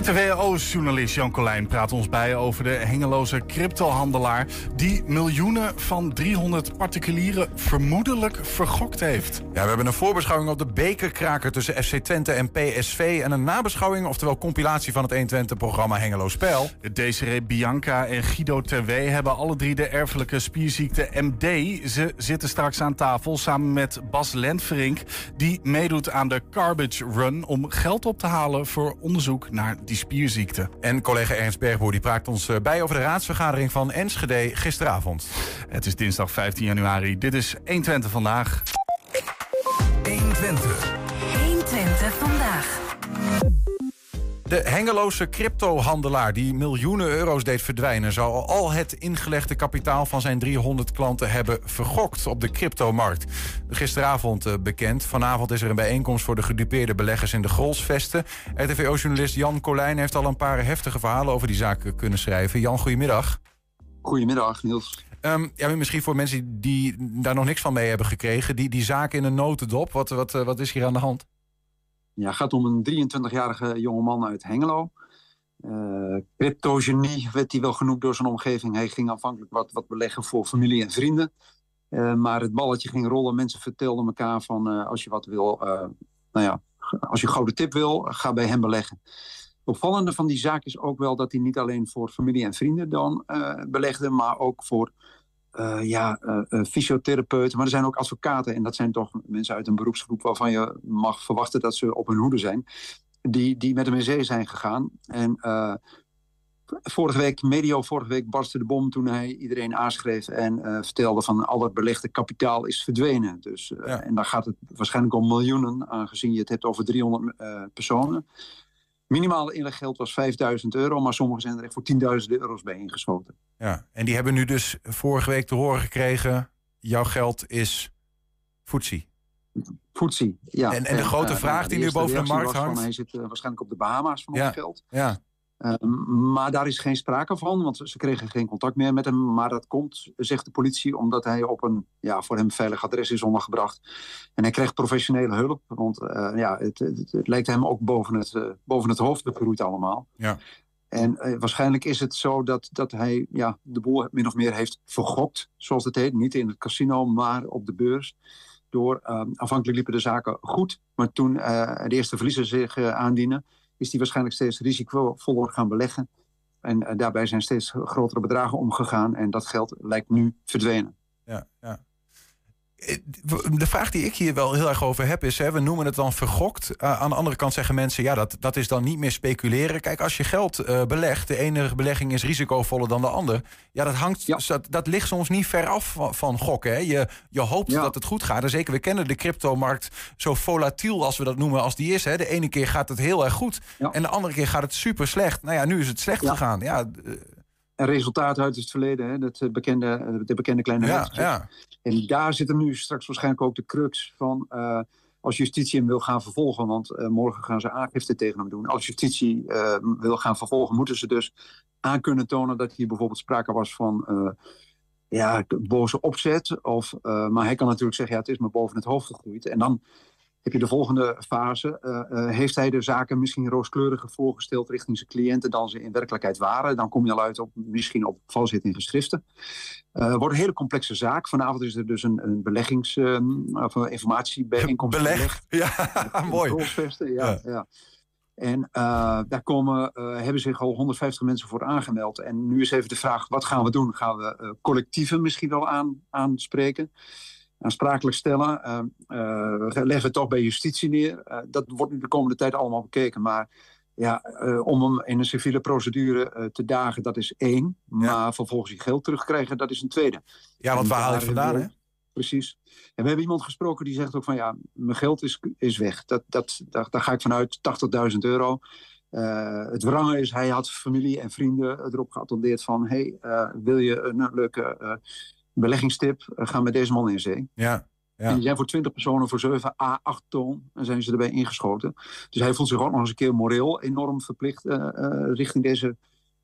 RTWO-journalist Jan Colijn praat ons bij over de hengeloze cryptohandelaar... die miljoenen van 300 particulieren vermoedelijk vergokt heeft. Ja, we hebben een voorbeschouwing op de bekerkraker tussen FC Twente en PSV... en een nabeschouwing, oftewel compilatie van het 120-programma Hengelo Spel. Desiree Bianca en Guido Terwee hebben alle drie de erfelijke spierziekte MD. Ze zitten straks aan tafel samen met Bas Lentverink... die meedoet aan de Garbage Run om geld op te halen voor onderzoek naar die spierziekte. En collega Ernst Bergboer die praat ons eh, bij over de raadsvergadering van Enschede gisteravond. Het is dinsdag 15 januari. Dit is 120 vandaag. 120. 120 De Hengeloze cryptohandelaar die miljoenen euro's deed verdwijnen... zou al het ingelegde kapitaal van zijn 300 klanten hebben vergokt op de cryptomarkt. Gisteravond eh, bekend. Vanavond is er een bijeenkomst voor de gedupeerde beleggers in de Grolsvesten. RTVO-journalist Jan Colijn heeft al een paar heftige verhalen over die zaak kunnen schrijven. Jan, goedemiddag. Goedemiddag, Niels. Um, ja, misschien voor mensen die daar nog niks van mee hebben gekregen... die, die zaak in een notendop, wat, wat, wat is hier aan de hand? Ja, gaat om een 23-jarige jongeman uit Hengelo. Uh, cryptogenie werd hij wel genoemd door zijn omgeving. Hij ging aanvankelijk wat, wat beleggen voor familie en vrienden. Uh, maar het balletje ging rollen. Mensen vertelden elkaar van uh, als je wat wil, nou ja, als je een gouden tip wil, ga bij hem beleggen. Opvallende van die zaak is ook wel dat hij niet alleen voor familie en vrienden dan belegde, maar ook voor uh, ja, uh, fysiotherapeuten, maar er zijn ook advocaten. En dat zijn toch mensen uit een beroepsgroep waarvan je mag verwachten dat ze op hun hoede zijn. Die, die met hem in zee zijn gegaan. En uh, vorige week, medio vorige week, barstte de bom toen hij iedereen aanschreef en vertelde van al het belegde kapitaal is verdwenen. Dus, ja. En dan gaat het waarschijnlijk om miljoenen, aangezien je het hebt over 300 personen. Minimale inleggeld was 5000 euro, maar sommigen zijn er echt voor 10.000 euro's bij ingeschoten. Ja, en die hebben nu dus vorige week te horen gekregen: jouw geld is footsie. Footsie, ja. En, en de grote uh, vraag die nu boven de markt hangt. Van, hij zit uh, waarschijnlijk op de Bahama's van ja, ons geld. Ja. Uh, maar daar is geen sprake van, want ze kregen geen contact meer met hem. Maar dat komt, zegt de politie, omdat hij op een ja, voor hem veilig adres is ondergebracht. En hij kreeg professionele hulp, want uh, ja, het, het, het, lijkt hem ook boven het, uh, boven het hoofd begroeid allemaal. Ja. En waarschijnlijk is het zo dat, dat hij ja, de boel min of meer heeft vergokt, zoals het heet. Niet in het casino, maar op de beurs. Door, aanvankelijk liepen de zaken goed, maar toen de eerste verliezen zich aandienen is die waarschijnlijk steeds risicovoller gaan beleggen. En uh, daarbij zijn steeds grotere bedragen omgegaan. En dat geld lijkt nu verdwenen. Ja, ja. De vraag die ik hier wel heel erg over heb is, hè, we noemen het dan vergokt. Uh, aan de andere kant zeggen mensen, ja, dat, dat is dan niet meer speculeren. Kijk, als je geld uh, belegt, de ene belegging is risicovoller dan de ander. Ja, dat, hangt, ja. Dat, dat ligt soms niet ver af van, van gokken. Hè. Je, je hoopt ja. dat het goed gaat. En zeker, we kennen de cryptomarkt zo volatiel als we dat noemen als die is. Hè. De ene keer gaat het heel erg goed ja. en de andere keer gaat het super slecht. Nou ja, nu is het slecht gegaan. Ja, een resultaat uit het verleden, hè? Dat bekende, de bekende kleine ja, ja. En daar zit hem nu straks waarschijnlijk ook de crux van... Uh, als justitie hem wil gaan vervolgen, want uh, morgen gaan ze aangifte tegen hem doen. Als justitie uh, wil gaan vervolgen, moeten ze dus aan kunnen tonen... dat hier bijvoorbeeld sprake was van ja, boze opzet. Of, maar hij kan natuurlijk zeggen, ja, het is me boven het hoofd gegroeid. En dan heb je de volgende fase. Uh, uh, heeft hij de zaken misschien rooskleuriger voorgesteld richting zijn cliënten dan ze in werkelijkheid waren? Dan kom je al uit op misschien op valsheid in geschriften. Uh, wordt een hele complexe zaak. Vanavond is er dus een, een beleggings- of een informatiebijeenkomst. Beleg, ja, mooi. Ja, ja. ja. En daar komen, hebben zich al 150 mensen voor aangemeld. En nu is even de vraag, wat gaan we doen? Gaan we collectieven misschien wel aan, aanspreken? Aansprakelijk stellen. Uh, uh, leggen het toch bij justitie neer. Uh, dat wordt nu de komende tijd allemaal bekeken. Maar ja, om hem in een civiele procedure te dagen, dat is één. Maar ja. vervolgens je geld terugkrijgen, dat is een tweede. Ja, want waar haal je vandaan, hè? Precies. En we hebben iemand gesproken die zegt ook van ja, mijn geld is, is weg. Dat, dat, daar, daar ga ik vanuit 80.000 euro. het wrange is, hij had familie en vrienden erop geattendeerd van... hey, wil je een leuke beleggingstip, uh, ga met deze man in zee. Ja. Ja. En die zijn voor 20 personen voor 7 à 8 ton en zijn ze erbij ingeschoten. Dus hij voelt zich ook nog eens een keer moreel enorm verplicht uh, uh, richting deze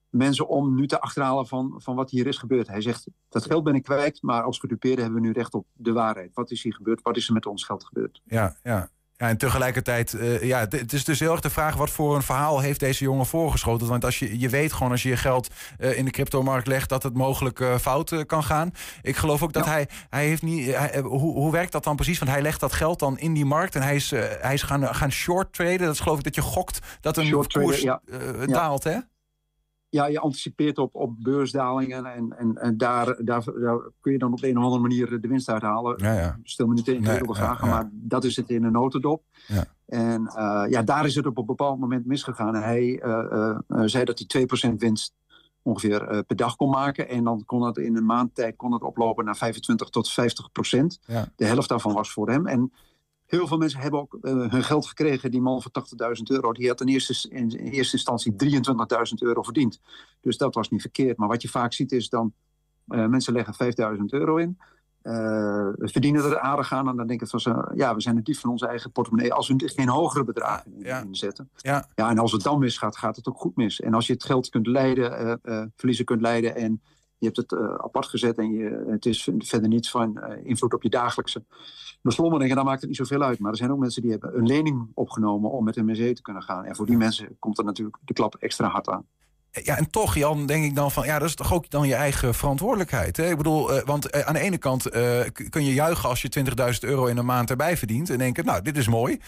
mensen om nu te achterhalen van, van wat hier is gebeurd. Hij zegt, dat geld ben ik kwijt, maar als gedupeerde hebben we nu recht op de waarheid. Wat is hier gebeurd? Wat is er met ons geld gebeurd? Ja, ja. Ja, en tegelijkertijd, uh, ja, het is dus heel erg de vraag... wat voor een verhaal heeft deze jongen voorgeschoten? Want als je, je weet gewoon als je je geld uh, in de cryptomarkt legt... dat het mogelijk uh, fout kan gaan. Ik geloof ook dat hij, hij heeft niet... Hij, hoe, hoe werkt dat dan precies? Want hij legt dat geld dan in die markt... en hij is, hij is gaan, gaan short traden. Dat is geloof ik dat je gokt dat een short koers traden, ja. daalt, hè? Ja, je anticipeert op, op beursdalingen en, en, en daar, daar, daar, kun je dan op een of andere manier de winst uithalen. Ja, ja. Stel me niet in nee, vragen, maar dat is het in een notendop. Ja. En uh, ja, daar is het op een bepaald moment misgegaan. En hij uh, uh, zei dat hij 2% winst ongeveer per dag kon maken. En dan kon het in een maand tijd kon het oplopen naar 25 tot 50 procent. De helft daarvan was voor hem. En Heel veel mensen hebben ook uh, hun geld gekregen. Die man van 80.000 euro, die had in eerste, in eerste instantie 23.000 euro verdiend. Dus dat was niet verkeerd. Maar wat je vaak ziet is dan, uh, mensen leggen 5.000 euro in. Uh, verdienen er aardig aan en dan denken van ze, ja, we zijn het dief van onze eigen portemonnee als we geen hogere bedragen ja. inzetten. Ja. ja, en als het dan misgaat, gaat het ook goed mis. En als je het geld kunt leiden, verliezen kunt leiden en je hebt het apart gezet en je, het is verder niet van invloed op je dagelijkse beslommeringen, dan maakt het niet zoveel uit. Maar er zijn ook mensen die hebben een lening opgenomen om met een museum te kunnen gaan. En voor die mensen komt er natuurlijk de klap extra hard aan. Ja, en toch, Jan, denk ik dan van, ja, dat is toch ook dan je eigen verantwoordelijkheid. Hè? Ik bedoel, uh, want uh, aan de ene kant uh, kun je juichen als je 20.000 euro in een maand erbij verdient. En denken, nou, dit is mooi.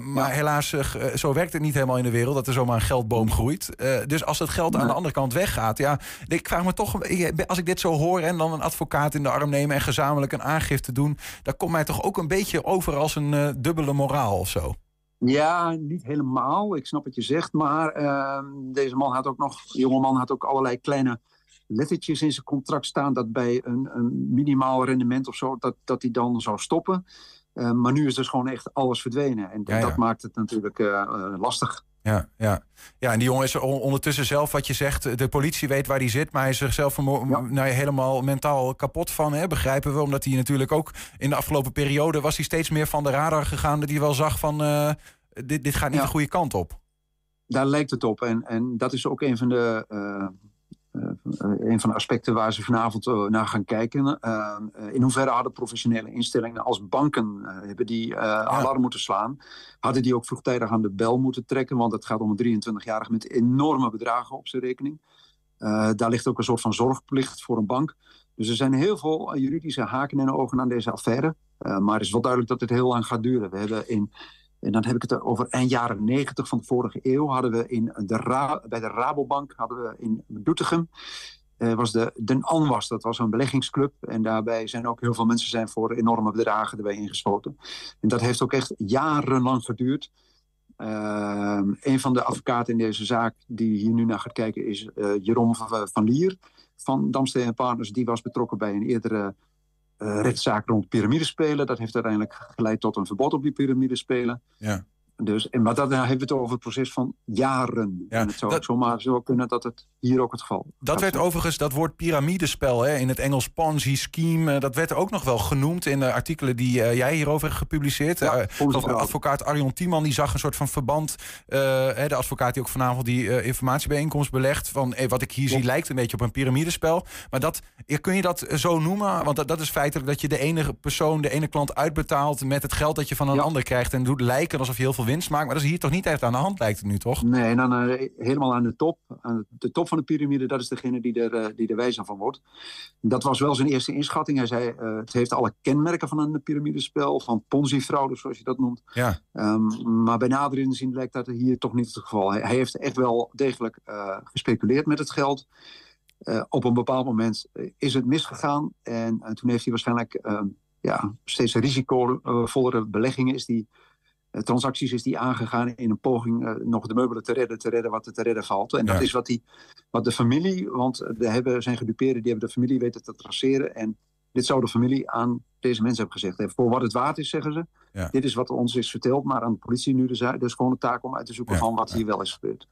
maar helaas, zo werkt het niet helemaal in de wereld, dat er zomaar een geldboom groeit. dus als het geld aan de andere kant weggaat, ja, ik vraag me toch, als ik dit zo hoor en dan een advocaat in de arm nemen en gezamenlijk een aangifte doen, dat komt mij toch ook een beetje over als een dubbele moraal of zo. Ja, niet helemaal. Ik snap wat je zegt. Maar uh, deze man had ook nog, jonge man had ook allerlei kleine lettertjes in zijn contract staan. Dat bij een, een minimaal rendement of zo, dat, dat hij dan zou stoppen. Uh, maar nu is dus gewoon echt alles verdwenen. En dat maakt het natuurlijk uh, lastig. Ja, ja. ja, en die jongen is ondertussen zelf, wat je zegt, de politie weet waar hij zit, maar hij is zichzelf ja. nou, helemaal mentaal kapot van, hè, begrijpen we. Omdat hij natuurlijk ook in de afgelopen periode was hij steeds meer van de radar gegaan, dat hij wel zag van, uh, dit, dit gaat niet de goede kant op. Daar lijkt het op. En, en dat is ook een van de, uh, een van de aspecten waar ze vanavond naar gaan kijken. in hoeverre hadden professionele instellingen als banken hebben die alarm moeten slaan? Hadden die ook vroegtijdig aan de bel moeten trekken? Want het gaat om een 23-jarige met enorme bedragen op zijn rekening. daar ligt ook een soort van zorgplicht voor een bank. Dus er zijn heel veel juridische haken en ogen aan deze affaire. maar het is wel duidelijk dat het heel lang gaat duren. We hebben in en dan heb ik het over eind jaren 90 van de vorige eeuw. Hadden we in de bij de Rabobank hadden we in Doetinchem. Uh, was de Den Anwas, dat was een beleggingsclub. En daarbij zijn ook heel veel mensen zijn voor enorme bedragen erbij ingesloten. En dat heeft ook echt jarenlang geduurd. Uh, een van de advocaten in deze zaak die hier nu naar gaat kijken is uh, Jeroen van, Lier van Damsteen Partners. Die was betrokken bij een eerdere rechtszaak rond piramidespelen. Dat heeft uiteindelijk geleid tot een verbod op die piramidespelen. Ja. Dus, en, maar dat, dan hebben we het over het proces van jaren. Ja, en het zou dat, zomaar zo kunnen dat het hier ook het geval Dat werd overigens, dat woord piramidespel hè, in het Engels Ponzi-scheme... Eh, dat werd ook nog wel genoemd in de artikelen die uh, jij hierover hebt gepubliceerd. Ja, uh, advocaat Arjon Tiemann die zag een soort van verband. Uh, de advocaat die ook vanavond die informatiebijeenkomst belegt... van wat ik hier zie lijkt een beetje op een piramidespel. Maar dat, kun je dat zo noemen? Want dat, dat is feitelijk dat je de ene persoon, de ene klant uitbetaalt... met het geld dat je van een ander krijgt... en doet lijken alsof je heel veel winst maakt. Maar dat is hier toch niet echt aan de hand, lijkt het nu, toch? Nee, dan uh, helemaal aan de top. Aan de top van de piramide, dat is degene die er, uh, die er wijzer van wordt. Dat was wel zijn eerste inschatting. Hij zei, uh, het heeft alle kenmerken van een piramidespel, van ponzi-fraude, zoals je dat noemt. Ja. Um, maar bij nader inzien lijkt dat hier toch niet het geval. Hij, hij heeft echt wel degelijk gespeculeerd met het geld. op een bepaald moment is het misgegaan. En, en toen heeft hij waarschijnlijk ehm, ja, steeds risicovollere beleggingen is die eh, transacties is die aangegaan in een poging uh, nog de meubelen te redden, te redden wat er te redden valt. En dat is wat, die, wat de familie, want de hebben, zijn gedupeerden, die hebben de familie weten te traceren. En dit zou de familie aan deze mensen hebben gezegd. En voor wat het waard is, zeggen ze. Dit is wat ons is verteld, maar aan de politie nu dus, dus gewoon de taak om uit te zoeken van wat hier wel is gebeurd.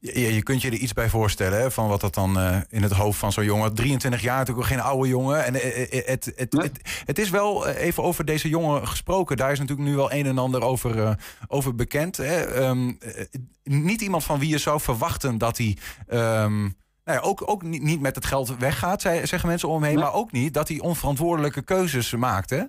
Je, je, kunt je er iets bij voorstellen hè, van wat dat dan uh, in het hoofd van zo'n jongen. 23 jaar, natuurlijk geen oude jongen. En uh, het, het, het, het, is wel even over deze jongen gesproken. Daar is natuurlijk nu wel een en ander over, uh, over bekend. Hè. Um, niet iemand van wie je zou verwachten dat hij. Um, nou ja, ook, ook niet, niet met het geld weggaat, zeggen mensen omheen. Nee. Maar ook niet dat hij onverantwoordelijke keuzes maakt. Hè?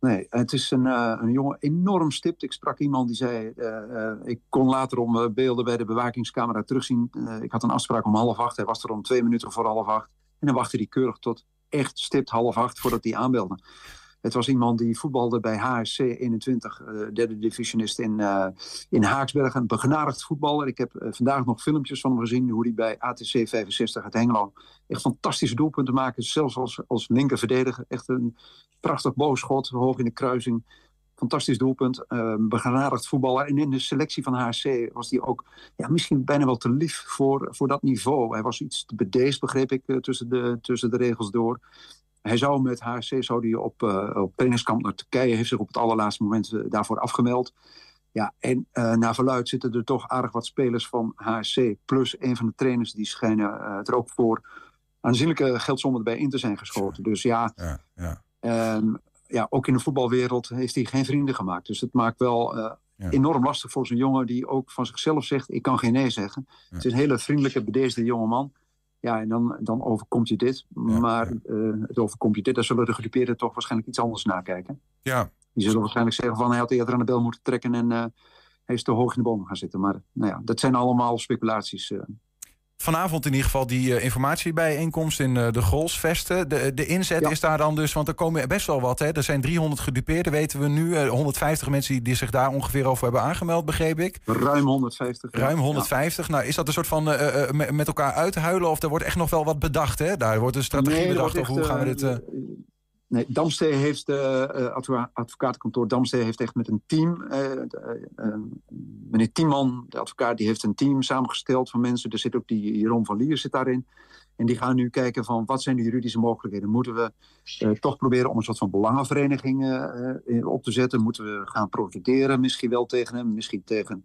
Nee, het is een, uh, een jongen enorm stipt. Ik sprak iemand die zei, uh, ik kon later om beelden bij de bewakingscamera terugzien. ik had een afspraak om half acht. Hij was er om twee minuten voor half acht. En dan wachtte hij keurig tot echt stipt half acht voordat hij aanbelde. Het was iemand die voetbalde bij HSC 21, uh, derde divisionist in, uh, in Haaksberg. Een begenadigd voetballer. Ik heb uh, vandaag nog filmpjes van hem gezien. Hoe hij bij ATC 65 uit Hengelo echt fantastische doelpunten maakt. Zelfs als, als linker verdediger. Echt een prachtig boogschot, hoog in de kruising. Fantastisch doelpunt. begenadigd voetballer. En in de selectie van HSC was hij ook ja, misschien bijna wel te lief voor, voor dat niveau. Hij was iets te bedeesd, begreep ik, tussen, de, tussen de regels door. Hij zou met HSC zou die op, uh, op trainingskamp naar Turkije, heeft zich op het allerlaatste moment eh, daarvoor afgemeld. Ja, en uh, naar verluid zitten er toch aardig wat spelers van HSC. Plus een van de trainers die schijnen uh, er ook voor aanzienlijke geldsommen bij in te zijn geschoten. Dus ja, ja, ja. Um, ja, ook in de voetbalwereld heeft hij geen vrienden gemaakt. Dus het maakt wel uh, ja. enorm lastig voor zo'n jongen die ook van zichzelf zegt: Ik kan geen nee zeggen. Het is een hele vriendelijke, bedeesde jongeman. Ja, en dan, dan overkomt je dit. maar Uh, het overkomt je dit. Daar zullen de gedupeerden toch waarschijnlijk iets anders nakijken. Ja. Die zullen waarschijnlijk zeggen van hij had eerder aan de bel moeten trekken en uh, hij is te hoog in de bomen gaan zitten. Maar nou ja, dat zijn allemaal speculaties. Vanavond in ieder geval die uh, informatiebijeenkomst in uh, de Grolsvesten. De, de inzet ja. is daar dan dus, want er komen best wel wat. Hè. Er zijn 300 gedupeerde, weten we nu. Uh, 150 mensen die, die, zich daar ongeveer over hebben aangemeld, begreep ik. Ruim 150. Ruim 150. Ja. Nou, is dat een soort van met elkaar uithuilen? Of er wordt echt nog wel wat bedacht, hè? Daar wordt een strategie nee, bedacht over hoe gaan we dit... Nee, Damstee heeft, uh, advocatenkantoor Damstee heeft echt met een team. Uh, meneer Tiemann, de advocaat, die heeft een team samengesteld van mensen. Er zit ook die Jeroen van Lier zit daarin. En die gaan nu kijken van wat zijn de juridische mogelijkheden. Moeten we toch proberen om een soort van belangenvereniging op te zetten? Moeten we gaan profiteren misschien wel tegen hem, misschien tegen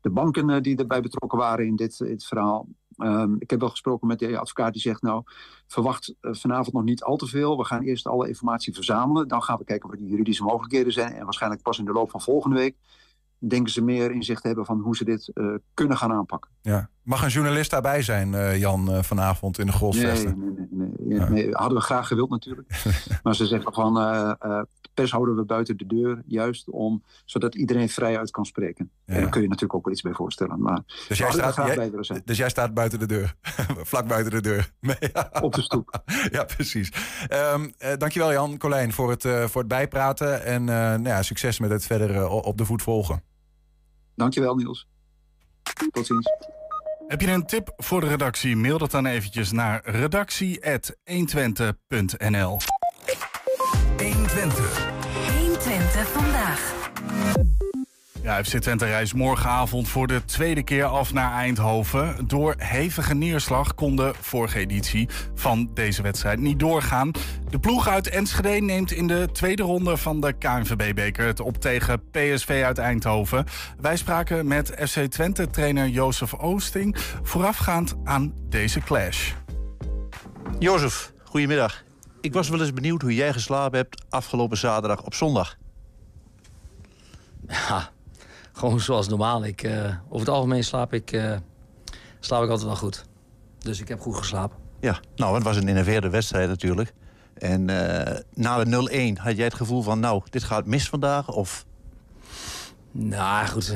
de banken die erbij betrokken waren in dit, dit verhaal. Um, ik heb wel gesproken met de advocaat die zegt... nou, verwacht uh, vanavond nog niet al te veel. We gaan eerst alle informatie verzamelen. Dan gaan we kijken wat de juridische mogelijkheden zijn. En waarschijnlijk pas in de loop van volgende week... denken ze meer inzicht te hebben van hoe ze dit uh, kunnen gaan aanpakken. Ja. Mag een journalist daarbij zijn, uh, Jan, vanavond in de Golfvesten? Nee, nee, nee, nee, nee, Hadden we graag gewild natuurlijk. maar ze zeggen van pers houden we buiten de deur, juist om, zodat iedereen vrij uit kan spreken. Ja. En daar kun je natuurlijk ook wel iets bij voorstellen. Maar dus, jij staat, jij, dus jij staat buiten de deur, vlak buiten de deur. Op de stoep. ja, precies. Um, uh, dankjewel Jan Colijn voor het, uh, voor het bijpraten. En uh, nou ja, succes met het verder op de voet volgen. Dankjewel Niels. Tot ziens. Heb je een tip voor de redactie? Mail dat dan eventjes naar redactie.120.nl 120. 120 vandaag. Ja, FC Twente reist morgenavond voor de tweede keer af naar Eindhoven. Door hevige neerslag kon de vorige editie van deze wedstrijd niet doorgaan. De ploeg uit Enschede neemt in de tweede ronde van de KNVB-beker het op tegen PSV uit Eindhoven. Wij spraken met FC Twente-trainer Jozef Oosting voorafgaand aan deze clash. Jozef, goedemiddag. Ik was wel eens benieuwd hoe jij geslapen hebt afgelopen zaterdag op zondag. Ja, gewoon zoals normaal. Ik, uh, over het algemeen slaap ik, uh, slaap ik altijd wel goed. Dus ik heb goed geslapen. Ja, nou, het was een innoveerde wedstrijd natuurlijk. En uh, na de 0-1 had jij het gevoel van, nou, dit gaat mis vandaag? Of... Nou, goed.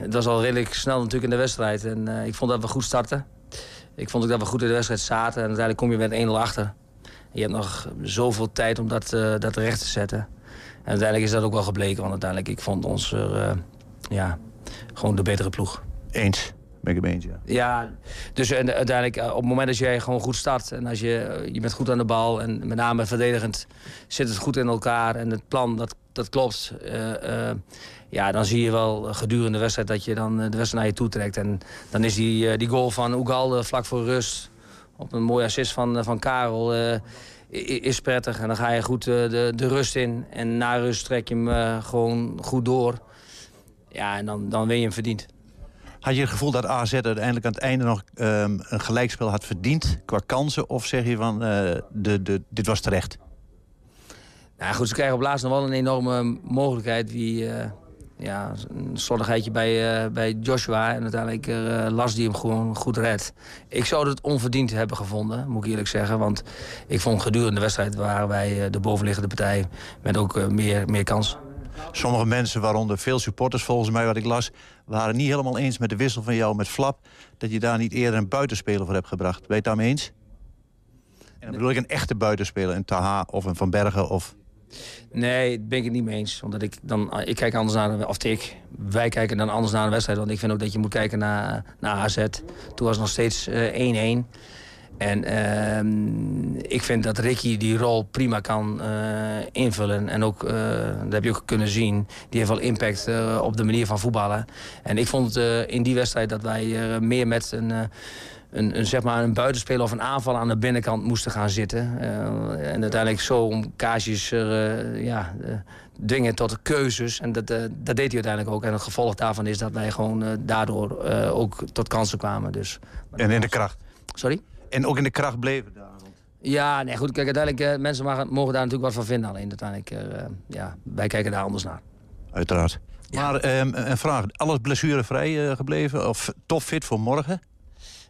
Het was al redelijk snel natuurlijk in de wedstrijd. En ik vond dat we goed starten. Ik vond ook dat we goed in de wedstrijd zaten. En uiteindelijk kom je met 1-0 achter. Je hebt nog zoveel tijd om dat, uh, dat recht te zetten. En uiteindelijk is dat ook wel gebleken. Want uiteindelijk, ik vond ons uh, ja, gewoon de betere ploeg. Eens. Ben ik het eens, ja. Ja, dus en, uiteindelijk eh, op het moment dat jij gewoon goed start... en als je, je bent goed aan de bal en met name verdedigend... zit het goed in elkaar en het plan, dat, dat klopt... Uh, ja, dan zie je wel gedurende de wedstrijd dat je dan de wedstrijd naar je toe trekt. En dan is die, die goal van Oegalde vlak voor rust op een mooie assist van, eh, van Karel uh, is prettig. En dan ga je goed uh, de, de rust in. En na rust trek je hem gewoon goed door. Ja, en dan, dan win je hem verdiend. Had je het gevoel dat AZ uiteindelijk aan het einde nog um, een gelijkspel had verdiend qua kansen? Of zeg je van, de, de, dit was terecht? Nou goed, ze krijgen op laatst nog wel een enorme mogelijkheid. Wie, ja, een slordigheidje bij, uh, bij Joshua. En uiteindelijk uh, Las die hem gewoon goed redt. Ik zou het onverdiend hebben gevonden, moet ik eerlijk zeggen. Want ik vond gedurende de wedstrijd waren wij de bovenliggende partij met ook meer, meer kans. Sommige mensen, waaronder veel supporters volgens mij wat ik las... waren niet helemaal eens met de wissel van jou met Flap... dat je daar niet eerder een buitenspeler voor hebt gebracht. Ben je het daarmee eens? En dan bedoel ik een echte buitenspeler, een Taha of een Van Bergen of... Nee, daar ben ik het niet mee eens. Omdat ik dan, ik kijk anders naar, of ik, wij kijken dan anders naar de wedstrijd. Want ik vind ook dat je moet kijken naar, naar AZ. Toen was het nog steeds 1-1. Uh, eh, en uh, ik vind dat Ricky die rol prima kan uh, invullen. En ook, uh, dat heb je ook kunnen zien, die heeft wel impact op de manier van voetballen. En ik vond in die wedstrijd dat wij meer met een een, een, zeg maar een buitenspeler of een aanval aan de binnenkant moesten gaan zitten. Uh, en uiteindelijk zo om Kaasjes uh, ja, uh, dwingen tot keuzes. En dat, dat deed hij uiteindelijk ook. En het gevolg daarvan is dat wij gewoon daardoor ook tot kansen kwamen. Dus, en in de kracht? Sorry? En ook in de kracht bleven daar? Ja, nee, goed. Kijk, uiteindelijk, mensen mogen, mogen daar natuurlijk wat van vinden. Alleen uiteindelijk, ja, wij kijken daar anders naar. Uiteraard. Maar um, een vraag. Alles blessurevrij gebleven? Of topfit voor morgen?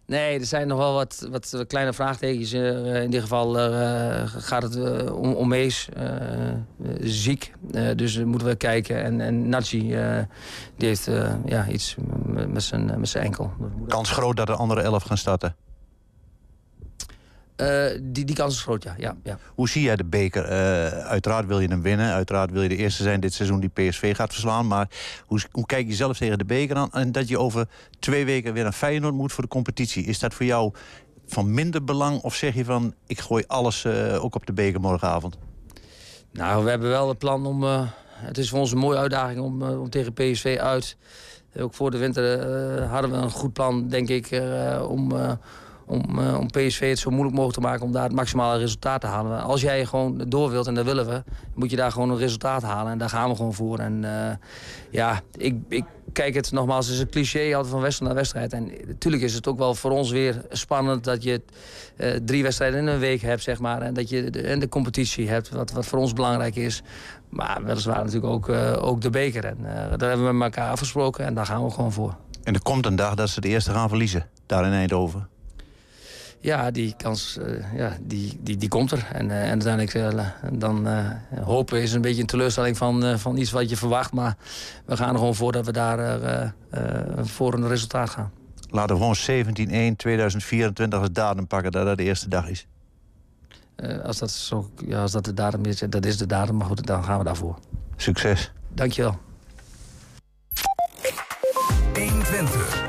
Nee, er zijn nog wel wat, wat kleine vraagtekens. Uh, in dit geval uh, gaat het uh, om, om Mees, ziek. dus moeten we kijken. En, en Nachi, die heeft ja, iets met zijn, met zijn enkel. Kans groot dat de andere elf gaan starten? Uh, die, die kans is groot, ja. ja, ja. Hoe zie jij de beker? Uh, uiteraard wil je hem winnen. Uiteraard wil je de eerste zijn dit seizoen die PSV gaat verslaan. Maar hoe, hoe kijk je zelf tegen de beker aan? En dat je over twee weken weer naar Feyenoord moet voor de competitie. Is dat voor jou van minder belang? Of zeg je van, ik gooi alles uh, ook op de beker morgenavond? Nou, we hebben wel het plan om... het is voor ons een mooie uitdaging om, om tegen PSV uit... Ook voor de winter hadden we een goed plan, denk ik, om om, om PSV het zo moeilijk mogelijk te maken om daar het maximale resultaat te halen. Als jij gewoon door wilt, en dat willen we, moet je daar gewoon een resultaat halen. En daar gaan we gewoon voor. En uh, ja, ik, ik kijk het nogmaals, het is een cliché altijd van wedstrijd naar wedstrijd. En natuurlijk is het ook wel voor ons weer spannend dat je uh, drie wedstrijden in een week hebt, zeg maar. En dat je de, en de competitie hebt, wat, wat voor ons belangrijk is. Maar weliswaar natuurlijk ook, ook de beker. En daar hebben we met elkaar afgesproken en daar gaan we gewoon voor. En er komt een dag dat ze de eerste gaan verliezen, daar in Eindhoven. Ja, die kans uh, ja, die, die, die komt er. En, uh, en uiteindelijk uh, dan hopen is een beetje een teleurstelling van, van iets wat je verwacht. Maar we gaan er gewoon voor dat we daar voor een resultaat gaan. Laten we gewoon 17-1 2024 als datum pakken dat dat de eerste dag is. als, dat zo, ja, als dat de datum is, dat is de datum. Maar goed, dan gaan we daarvoor. Succes. Dankjewel. 120.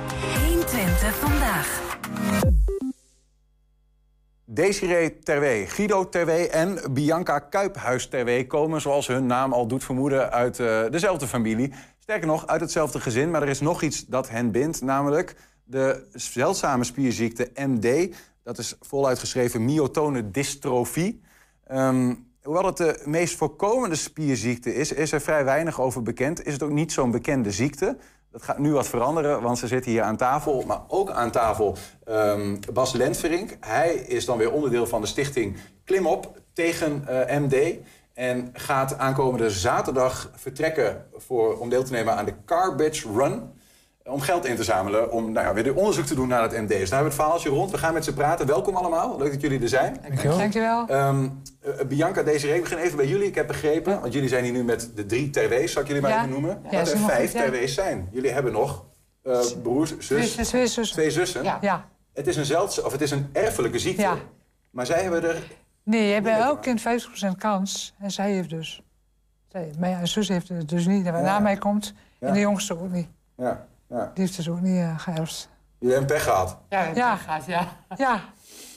120 vandaag. Desiree Terwee, Guido Terwee en Bianca Kuiphuis Terwee komen, zoals hun naam al doet vermoeden, uit uh, dezelfde familie. Sterker nog, uit hetzelfde gezin. Maar er is nog iets dat hen bindt, namelijk de zeldzame spierziekte MD. Dat is voluit geschreven myotone dystrofie. Um, hoewel het de meest voorkomende spierziekte is, is er vrij weinig over bekend. Is het ook niet zo'n bekende ziekte. Dat gaat nu wat veranderen, want ze zitten hier aan tafel. Maar ook aan tafel um, Bas Lentverink. Hij is dan weer onderdeel van de stichting Klimop tegen uh, eh, MD. En gaat aankomende zaterdag vertrekken voor, om deel te nemen aan de Carbage Run om geld in te zamelen om nou ja, weer onderzoek te doen naar het MD. Dus daar hebben we het verhaaltje rond. We gaan met ze praten. Welkom allemaal. Leuk dat jullie er zijn. Dankjewel. Dankjewel. Um, uh, Bianca, Desiree, we beginnen even bij jullie. Ik heb begrepen, want jullie zijn hier nu met de drie TW's, zal ik jullie maar even noemen. Ja, dat er vijf TW's zijn. Jullie hebben nog uh, broers, zus, twee zussen. Twee zussen. Ja. Het is een zeldzaam, of het is een erfelijke ziekte. Ja. Maar zij hebben er... Nee, je hebt elk kind 50% kans. En zij heeft dus... Zij, mijn zus heeft het dus niet. En wat na mij komt, en de jongste ook niet. Ja. Ja. Die heeft dus ook niet uh, geërfd. Hebt pech gehad? Ja, ja. pech gehad, ja. Ja.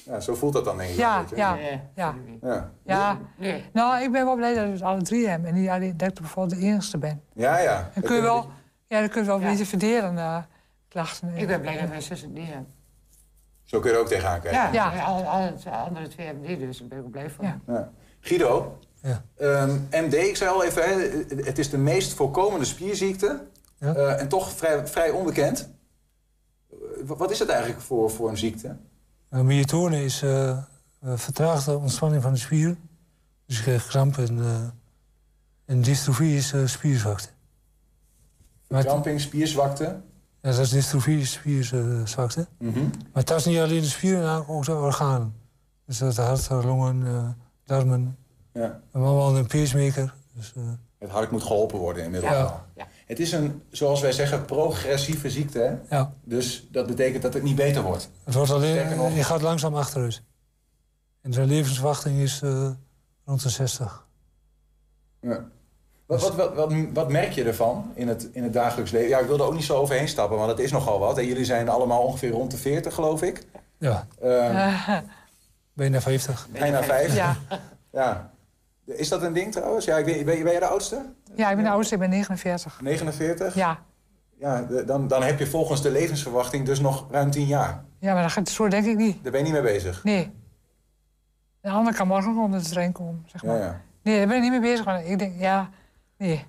Ja, zo voelt dat dan denk ik. Ja, ja, ja. ja. ja. Nou, ik ben wel blij dat we het alle drie hebben. En niet alleen dat ik bijvoorbeeld de enige ben. Ja, ja. Dan kun je wel, ja, dan kun je wel een beetje verdelen, uh, klachten. Ik ben blij dat mijn zus het niet hebben. Zo kun je er ook tegenaan kijken. Ja, ja. Alle, alle, andere twee hebben die, dus daar ben ik ook blij van. Ja. Guido, ja. Um, ehm, MD, ik zei al even, hè, het is de meest voorkomende spierziekte. Ja. Uh, en toch vrij, vrij onbekend. Wat is het eigenlijk voor, voor een ziekte? Myotone is uh, vertraagde ontspanning van de spier. Dus je krijgt kramp en, en dystrofie is spierzwakte. Verkramping, spierzwakte. Ja, dat is dystrofie, spierzwakte. Mhm. Maar het is niet alleen de spieren, maar ook de organen. Dus dat de hart, de longen, eh, darmen. Ja. En allemaal een pacemaker. Dus, eh, Het hart moet geholpen worden inmiddels. Ja. al. Het is een, zoals wij zeggen, progressieve ziekte. Hè? ja. Dus dat betekent dat het niet beter wordt. Het wordt alleen, nog- je gaat langzaam achteruit. En zijn levensverwachting is eh, rond de 60. Ja. Wat, wat, wat, wat, wat merk je ervan in het, in het dagelijks leven? Ja, ik wil er ook niet zo overheen stappen, want dat is nogal wat. En jullie zijn allemaal ongeveer rond de 40, geloof ik. Ja, Eh, bijna 50. bijna 5. Ja. Ja. Is dat een ding trouwens? Ja, ik weet, ben, ben jij de oudste? ja, ik ben de oudste, ik ben 49. 49? Ja. Ja, de- dan, dan heb je volgens de levensverwachting dus nog ruim 10 jaar. ja, maar dat gaat, zo denk ik niet. Daar ben je niet mee bezig. Nee. De ander kan morgen onder de trein komen, zeg maar. Ja, ja. Nee, daar ben ik niet mee bezig. Maar ik denk, ja, nee.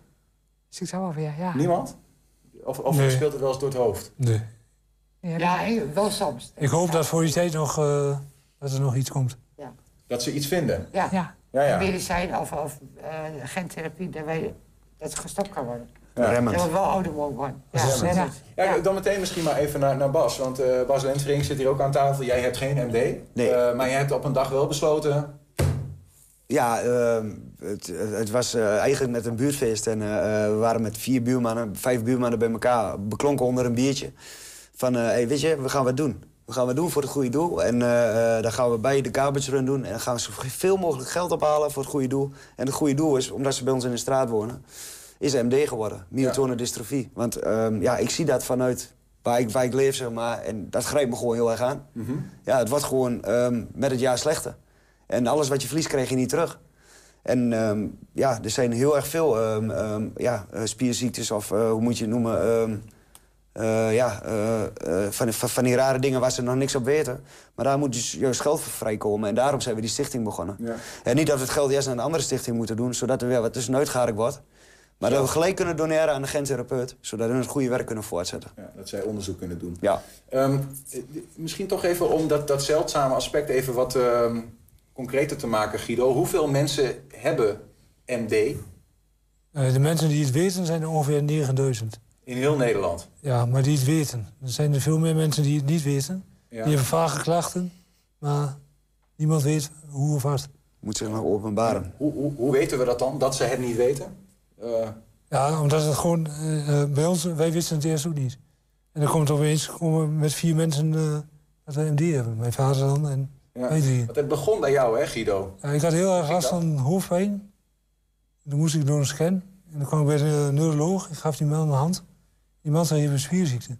Zie ik zo alweer, ja. Niemand? Of, of Nee. speelt het wel eens door het hoofd? Nee. Ja, Ja, wel soms. Ik hoop dat voor die tijd nog, eh, dat er nog iets komt. Dat ze iets vinden? Ja. ja. Ja, ja. Medicijn of, of eh, gentherapie, dat, wij, dat het gestopt kan worden. Ja. Dat we wel ouder mogen worden. Ja, ja. dan meteen misschien maar even naar, naar Bas. Want eh, Bas Lentering zit hier ook aan tafel. Jij hebt geen MD. Nee. Eh, maar jij hebt op een dag wel besloten... Ja, ehm, het, het was eigenlijk met een buurtfeest. En eh, eh, we waren met vier buurmannen, vijf buurmannen bij elkaar. Beklonken onder een biertje. Van, eh, hey, weet je, we gaan wat doen. We gaan wat doen voor het goede doel. En eh, dan gaan we bij de garbage run doen. En dan gaan we zoveel mogelijk geld ophalen voor het goede doel. En het goede doel is, omdat ze bij ons in de straat wonen... is MD geworden, myotone dystrofie. Want ehm, ja, ik zie dat vanuit waar ik, waar ik leef, zeg maar. En dat grijpt me gewoon heel erg aan. Ja, het wordt gewoon ehm, met het jaar slechter. En alles wat je verliest, krijg je niet terug. En ehm, ja, er zijn heel erg veel ja, eh, spierziektes of hoe moet je het noemen... eh, ja, eh, eh, van, van, die rare dingen waar ze nog niks op weten. Maar daar moet dus juist geld voor vrijkomen. En daarom zijn we die stichting begonnen. Ja. En niet dat we het geld eerst naar een andere stichting moeten doen... zodat er weer wat tussenuit garig wordt. Maar dat we gelijk kunnen doneren aan de gentherapeut... zodat we het goede werk kunnen voortzetten. Ja, dat zij onderzoek kunnen doen. Ja. Ehm, eh, misschien toch even om dat, dat zeldzame aspect even wat ehm, concreter te maken, Guido. Hoeveel mensen hebben MD Eh, de mensen die het weten zijn er ongeveer 9000. In heel Nederland? Ja, maar die het weten. Er zijn er veel meer mensen die het niet weten. Ja. Die hebben vage klachten, maar niemand weet hoe of wat. Moet zich nog openbaren. Hoe, hoe, hoe weten we dat dan, dat ze het niet weten? Eh, Ja, omdat het gewoon eh, eh, bij ons, wij wisten het eerst ook niet. En dan komt opeens komen we met vier mensen eh, dat we MD hebben. Mijn vader dan en ja. wij drie. Want het begon bij jou, hè, Guido? Ja, ik had heel erg last van hoofdpijn. Toen moest ik door een scan. En dan kwam ik bij de neuroloog. Ik gaf die man een hand. Die man zei, je hebt een spierziekte.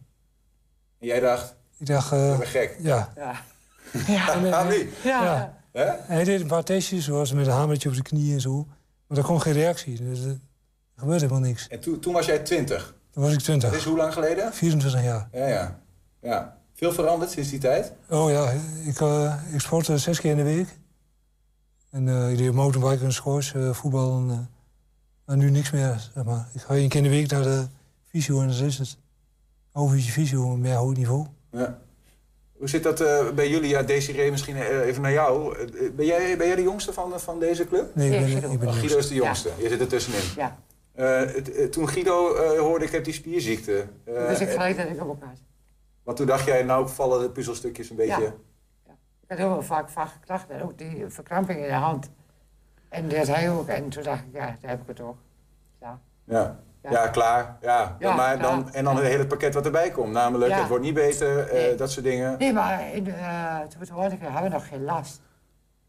En jij dacht, Ik dacht, ik eh, ben gek. ja. Ja. Ja. En, wie? Ja. ja. Hij deed een paar testjes, zoals met een hamertje op de knie en zo. Maar er kwam geen reactie. Dus eh, er gebeurde helemaal niks. En toen, toen was jij twintig. Toen was ik Dat 20, is hoe lang geleden? 24 jaar. Ja, ja. ja. Veel veranderd sinds die tijd? Oh ja, ik, eh ik sportte zes keer in de week. En eh, ik deed mountainbiken en squash, eh, voetbal. En, eh, maar nu niks meer, zeg maar. Ik ga één keer in de week naar de fysio en dat is het. Overuurtje fysio, een meer hoog niveau. Ja. Hoe zit dat eh, bij jullie? Ja, Desiree, misschien eh, even naar jou. Eh, Ben jij, ben jij de jongste van, van deze club? Nee, ik ben, Guido. ik ben Oh, Guido is de jongste. Je zit er tussenin. Ja. Het- toen Guido eh, hoorde ik heb die spierziekte. eh, Dus ik gelijk dat ik op elkaar zit. Want toen dacht jij, nou vallen de puzzelstukjes een beetje... Ja. Ik had heel vaak vage klachten. En ook die verkramping in de hand. En dat hij ook. En toen dacht ik, ja, daar heb ik het ook. Ja. Ja, ja. Ja. klaar. Ja. Ja, maar dan, klaar. en dan het hele pakket wat erbij komt. Namelijk, Ja. het wordt niet beter, eh, Nee. dat soort dingen. Nee, maar in, eh, toen hoorde ik, hebben we nog geen last.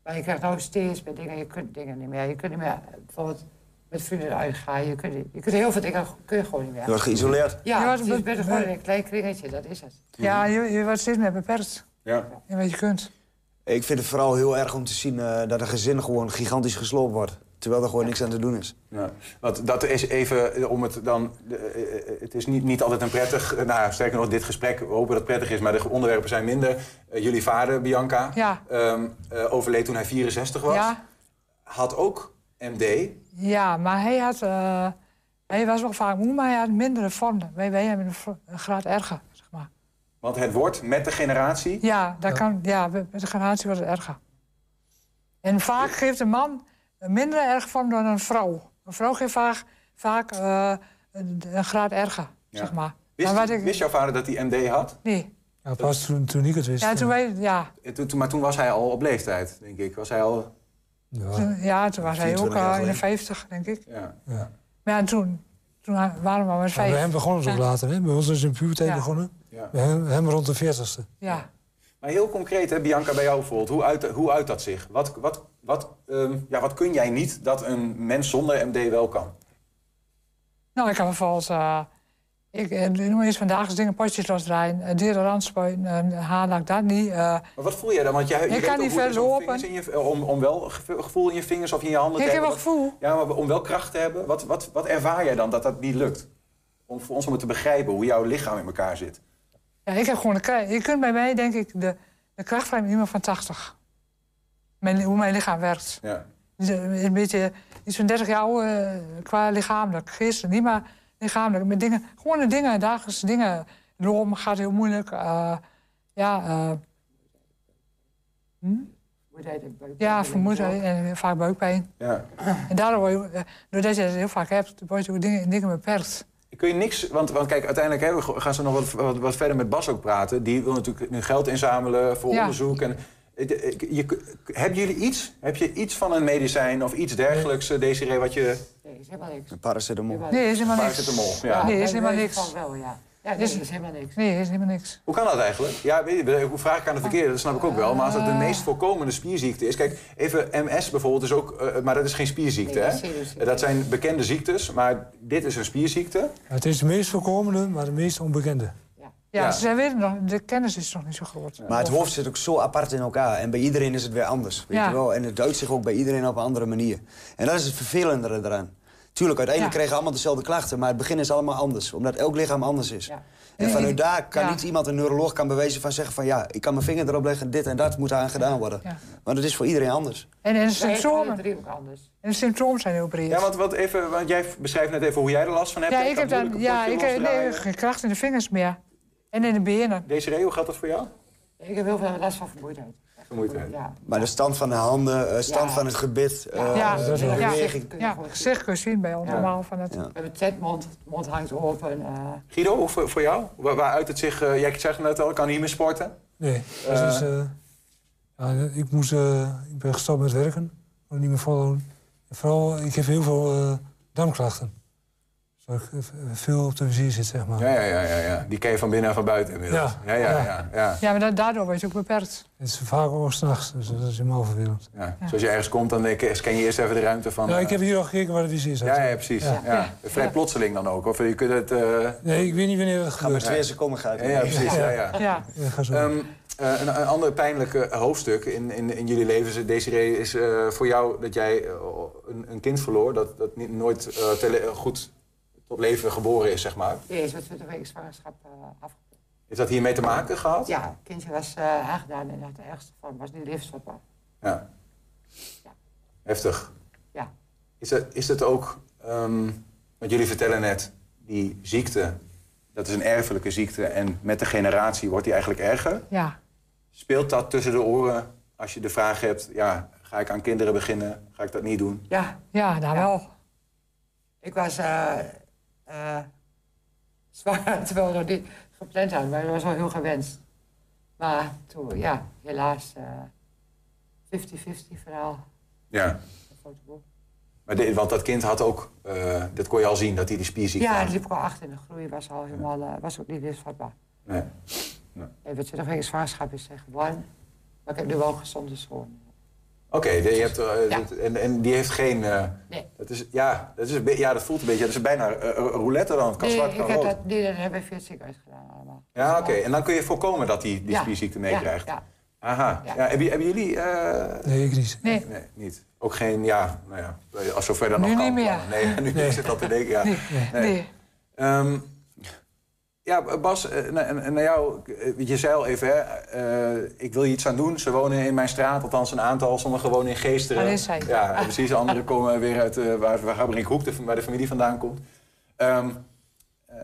Maar je krijgt nou steeds met dingen, je kunt dingen niet meer. Je kunt niet meer bijvoorbeeld met vrienden uitgaan. Je kunt, je kunt heel veel dingen kun je gewoon niet Je meer. wordt geïsoleerd. Ja, Je wordt het gewoon in een klein kringetje, dat is het. Ja, je, je wordt steeds meer beperkt Ja. in wat je kunt. Ik vind het vooral heel erg om te zien eh, dat een gezin gewoon gigantisch gesloopt wordt. Terwijl er gewoon niks aan te doen is. Ja, want dat is even eh, om het dan. eh, eh, Het is niet, niet altijd een prettig. Nou, sterker nog, dit gesprek, we hopen dat het prettig is, maar de onderwerpen zijn minder. Jullie vader, Bianca, Ja. ehm, eh, overleed toen hij 64 was. Ja, Had ook MD. ja maar hij, had, eh, hij was wel vaak moe, maar hij had mindere vormen. Wij, wij hebben een, graad erger, zeg maar. Want het wordt met de generatie. Ja, dat Kan, ja, met de generatie wordt het erger. En vaak geeft een man minder erg vorm dan een vrouw. Een vrouw geeft vaak, vaak eh, een, een graad erger. zeg maar. Wist, maar ik, wist jouw vader dat hij MD had? nee. Ja, pas toen, toen ik het wist. Ja, toen, wij, ja, En toen, toen- maar toen was hij al op leeftijd, denk ik. Was hij al... ja, toen, ja, toen was hij ook 24 jaar al in de geleden. 50, denk ik. Ja. ja. Maar ja, toen, toen waren we maar met Ja, bij vijf. hem begonnen ze ook later. Hè? Bij ons is in puberteit Ja. begonnen. Ja. Bij hem, hem rond de 40ste. Ja. Maar heel concreet, hè, Bianca, bij jou bijvoorbeeld. Hoe uit, hoe uit dat zich? Wat, wat, wat, ehm, ja, wat kun jij niet dat een mens zonder MD wel kan? Nou, ik heb bijvoorbeeld... eh ik eh, noem eens vandaag dingen potjes losdraaien, uh, dieren randspuiten, uh, haarlak dat niet. eh. Maar wat voel jij dan? Want jij, je Ik weet kan ook niet verlopen. vingers in je- om, om wel ge- gevoel in je vingers of in je handen ik te heb wel hebben. gevoel. Ja, maar om wel kracht te hebben. Wat, wat, wat ervaar jij dan dat dat niet lukt? Om voor ons om het te begrijpen hoe jouw lichaam in elkaar zit. Ja, ik heb gewoon de kracht. Je kunt bij mij, denk ik, de, de kracht van iemand van 80. Mijn, hoe mijn lichaam werkt. Ja. Dus, eh, Een beetje iets van 30 jaar ouder eh, qua lichamelijk. Geestelijk niet, maar lichamelijk. Met dingen, gewoon de dingen, dagelijkse dingen. Lopen gaat heel moeilijk. eh, ja, eh, hm? Vermoeidheid en buikpijn. ja, vermoeidheid en vaak buikpijn. Ja. En daardoor, word je, doordat je het heel vaak hebt, word je ook dingen, dingen beperkt. Kun je niks, want, want kijk, uiteindelijk hè, we gaan ze nog wat, wat, wat verder met Bas ook praten. Die wil natuurlijk nu geld inzamelen voor Ja. onderzoek. En, eh, je, je, hebben jullie iets? Heb je iets van een medicijn of iets dergelijks, eh, Desiree, wat je... Nee, is helemaal niks. Een paracetamol. Nee, is helemaal niks. Paracetamol, ja. Nee, is helemaal niks. Van wel, ja. Ja, nee, Is- is helemaal niks. Nee, is helemaal niks. Hoe kan dat eigenlijk? Ja, weet je, hoe vraag ik aan de verkeerde, dat snap ik ook wel. Maar als het de meest voorkomende spierziekte is... Kijk, even MS bijvoorbeeld is ook... eh, maar dat is geen spierziekte, Nee, hè? dat is serieus. Dat zijn bekende ziektes, maar dit is een spierziekte. Ja, het is de meest voorkomende, maar de meest onbekende. Ja, Ja. ze weten nog, de kennis is nog niet zo groot. Maar het hoofd zit ook zo apart in elkaar. En bij iedereen is het weer anders. Weet Ja. je wel? En het uit zich ook bij iedereen op een andere manier. En dat is het vervelende eraan. Tuurlijk, uiteindelijk we allemaal dezelfde klachten. Maar het begin is allemaal anders. Omdat elk lichaam anders is. Ja. En vanuit daar kan Ja. niet iemand, een neuroloog, kan bewijzen van zeggen van... ja, ik kan mijn vinger erop leggen, dit en dat moet aan gedaan worden. Ja. Want het is voor iedereen anders. En, en, de symptomen, alle drie ook anders. en de symptomen zijn heel breed. Ja, want, wat even, want jij beschrijft net even hoe jij er last van hebt. Ja, ik heb dan, ja, ik nee, geen kracht in de vingers meer. En in de benen. Desiree, hoe gaat dat voor jou? Ik heb heel veel last van vermoeidheid. Vermoeidheid. Maar de stand van de handen, eh, stand Ja. van het gebit, eh, Ja, dat is Ja. beweging. Ja, gezicht kun je zien bij ons Ja. allemaal. Van het, Ja. We hebben tetmond, mond hangt open. eh, Guido, hoe voor, voor jou? Waar, waaruit het zich... eh, jij zegt net al, ik kan niet meer sporten. Nee, eh, ja, ik, moest, eh, ik ben gestopt met werken. Kon niet meer volhouden. En vooral, ik heb heel veel eh, darmklachten. Zo ik eh, veel op de vizier zit, zeg maar. Ja, ja, ja, ja, ja. Die ken je van binnen en van buiten inmiddels. Ja, Ja. ja, ja. Ja. ja, ja, maar da- daardoor word je ook beperkt. Het is vaak ook s'nachts, dus dat is helemaal vervelend. ja. Dus als je ergens komt, dan scan je eerst even de ruimte van... Ja, eh, ik heb hier al gekeken waar de vizier zat. ja, ja, precies. Ja. Ja. Vrij plotseling dan ook. Of je kunt het... eh, Nee, ik weet niet wanneer dat Ga met gebeurt. twee seconden gaat. Ja, ja, precies. Ja, ja. Ja. Ja, ga zo. Ehm, eh, een, een ander pijnlijk eh, hoofdstuk in, in, in jullie leven, Desiree, is eh, voor jou dat jij eh, een, een kind verloor dat, dat niet, nooit eh, tele- eh, goed tot leven geboren is, zeg maar. Die is met 20 weken zwangerschap uh, afgelopen. Heeft dat hiermee te maken gehad? Ja, het kindje was uh, aangedaan en had de ergste vorm, was niet levensvatbaar. Ja. Ja. Heftig. Ja. Is het, is het ook, ehm want jullie vertellen net, die ziekte, dat is een erfelijke ziekte en met de generatie wordt die eigenlijk erger. Ja. Speelt dat tussen de oren als je de vraag hebt, ja, ga ik aan kinderen beginnen, ga ik dat niet doen? Ja. Ja, daar Ja. wel. Ik was uh, uh, zwanger terwijl we niet gepland hadden, maar dat was wel heel gewenst. Maar toen, ja, helaas, uh, 50-50 verhaal. Ja. Maar de, want dat kind had ook, uh, dat kon je al zien, dat hij die spierziekte Ja, had. het liep al achter in de groei, was al helemaal, uh, was ook niet levensvatbaar. Nee. nee. Even 20 weken zwangerschap is hij geboren, maar ik heb nu wel een gezonde zoon. Oké, okay, ja. en, en die heeft geen. Uh, nee. Dat is, ja, dat is, ja, dat voelt een beetje. Dat is bijna uh, roulette dan. Het kan nee, zwart, kan ik rood. heb dat, nee, dat hebben we via het ziekenhuis gedaan allemaal. Ja, oké. Okay. En dan kun je voorkomen dat hij die, die ja. spierziekte meekrijgt. Ja, ja. Aha. Ja. Ja, hebben, hebben jullie. Uh... Nee, ik niet. Nee. nee. niet. Ook geen. Ja, nou ja. Als zover dan nu nog kan. niet meer. Nee, nu nee. zit dat te denken. Ja. Nee. nee. nee. Um, ja, Bas, naar jou, je zei al even, hè, uh, ik wil je iets aan doen. Ze wonen in mijn straat, althans een aantal, sommigen wonen in Geesteren. Dat is hij. Ja, precies. Anderen komen weer uit uh, waar, waar Gabrinkhoek, de, waar de familie vandaan komt. Um, uh,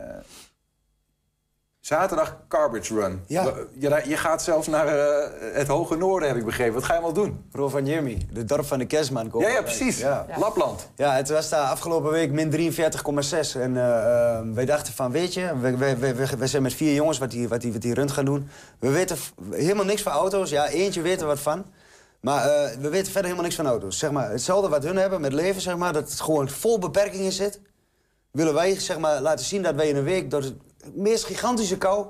Zaterdag Garbage Run. Ja. Je, je gaat zelfs naar eh, het hoge noorden, heb ik begrepen. Wat ga je allemaal doen? Rovaniemi, de dorp van de kerstman. Ja, ja, precies. Ja. Lapland. Ja, het was daar afgelopen week min 43,6. En eh, wij dachten van, weet je, we, we, we, zijn met vier jongens wat die, wat die, wat die run gaan doen. We weten helemaal niks van auto's. Ja, eentje weet er wat van. Maar eh, we weten verder helemaal niks van auto's. Zeg maar, hetzelfde wat hun hebben met leven, zeg maar, dat het gewoon vol beperkingen zit. Willen wij zeg maar, laten zien dat wij in een week door meest gigantische kou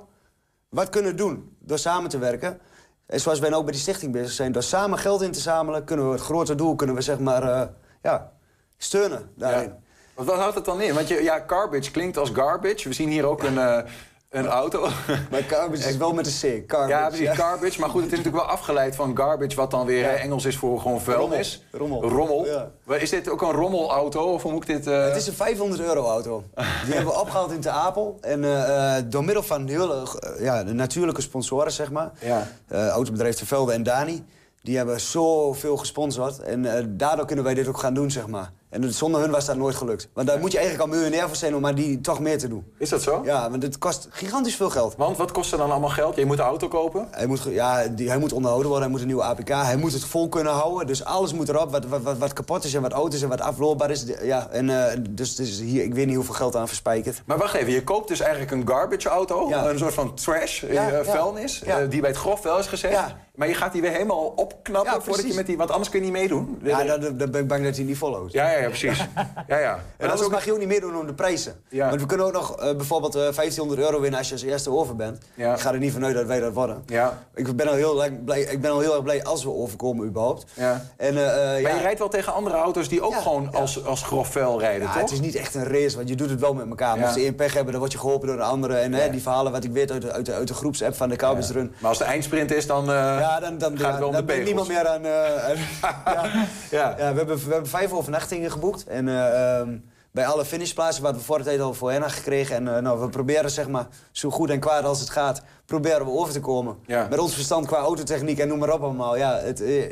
wat kunnen doen. Door samen te werken. En zoals wij ook bij die stichting bezig zijn, door samen geld in te zamelen, kunnen we het grote doel kunnen we zeg maar, eh, ja, steunen daarin. Wat, houdt het dan in? Want je, ja, garbage klinkt als garbage. We zien hier ook een, eh, een auto. Maar garbage is wel met een C. Garbage, ja, precies, garbage. Maar goed, het is natuurlijk wel afgeleid van garbage... wat dan weer Engels is voor gewoon vuilnis. Rommel. Rommel. Ja. Maar Is dit ook een rommelauto? Of hoe moet ik dit... eh, Het is een 500 euro auto. Die hebben we opgehaald in Te Apel. En eh, eh, door middel van hele eh, ja, de natuurlijke sponsoren, zeg maar. Ja. Eh, autobedrijf Ter Velde en Dani. Die hebben zoveel gesponsord. En daardoor kunnen wij dit ook gaan doen, zeg maar. En zonder hun was dat nooit gelukt. Want daar moet je eigenlijk al miljonair voor zijn om maar die toch meer te doen. Is dat zo? Ja, want het kost gigantisch veel geld. Want wat kost er dan allemaal geld? Je moet een auto kopen? Hij moet, ja, die, hij moet onderhouden worden, hij moet een nieuwe APK. Hij moet het vol kunnen houden. Dus alles moet erop wat, wat, wat, wat kapot is en wat oud is en wat afloopbaar is. Ja, en, eh, dus is hier, ik weet niet hoeveel geld aan verspijkerd. Maar wacht even, je koopt dus eigenlijk een garbage auto. Ja. Een soort van trash, eh, Ja, vuilnis. Ja. eh, die bij het grof wel is gezet. Maar je gaat die weer helemaal opknappen Ja, voordat je met die... Want anders kun je niet meedoen. Ja, dan, dan ben ik bang dat hij niet volhoudt. ja, ja, ja, precies. Ja, ja. En dat is anders ook... mag je ook niet meedoen om de prijzen. Ja. Want we kunnen ook nog eh, bijvoorbeeld eh 1500 euro winnen als je als eerste over bent. Ja. Ik ga er niet vanuit dat wij dat worden. Ja. Ik ben al heel, erg blij, ik ben al heel erg blij als we overkomen überhaupt. Ja. En, eh, eh, Maar ja, je rijdt wel tegen andere auto's die ook Ja, gewoon ja. als, als grof vuil rijden, ja, toch? het is niet echt een race, want je doet het wel met elkaar. Ja. Mocht je één pech hebben, dan word je geholpen door de andere. En hè, die verhalen wat ik weet uit de, uit de, uit de groepsapp van de Cowboys Run. Maar als de eindsprint is, dan, eh, Ja, dan, dan, gaat het wel om de dan ben ik pegels. niemand meer aan... eh, aan- ja. Ja. Ja, we hebben, we hebben vijf overnachtingen geboekt. En eh, ehm, bij alle finishplaatsen wat we voor tijd al voor hen hadden gekregen. En eh, nou, we proberen zeg maar, zo goed en kwaad als het gaat, proberen we over te komen. Ja. Met ons verstand qua autotechniek en noem maar op allemaal. Ja, het, eh,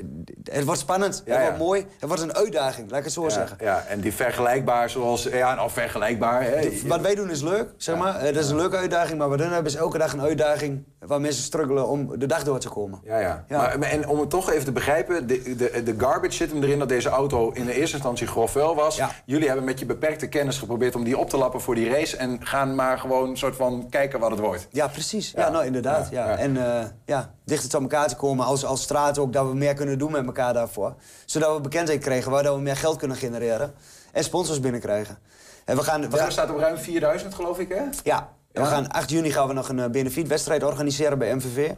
het wordt spannend, Ja, het wordt mooi. Het wordt een uitdaging, laat ik het zo zeggen. ja, en die vergelijkbaar zoals... Ja, nou, vergelijkbaar. Hè. Wat wij doen is leuk, zeg maar. Eh, dat is een leuke uitdaging. Maar wat hun hebben is elke dag een uitdaging waar mensen struggelen om de dag door te komen. Ja, ja. Maar, en om het toch even te begrijpen, de, de, de garbage zit hem erin dat deze auto in de eerste instantie grof vuil was. Ja. Jullie hebben met je beperkte kennis geprobeerd om die op te lappen voor die race en gaan maar gewoon een soort van kijken wat het wordt. Ja, precies. Ja, Ja. nou inderdaad. Ja, Ja, ja. En eh, ja, dichter tot elkaar te komen als, als straat ook, dat we meer kunnen doen met elkaar daarvoor. Zodat we bekendheid krijgen, waardoor we meer geld kunnen genereren. En sponsors binnenkrijgen. En we gaan, we Ja, gaan, staat op ruim 4000 geloof ik, hè? ja, en we gaan 8 juni gaan we nog een eh, benefietwedstrijd organiseren bij MVV.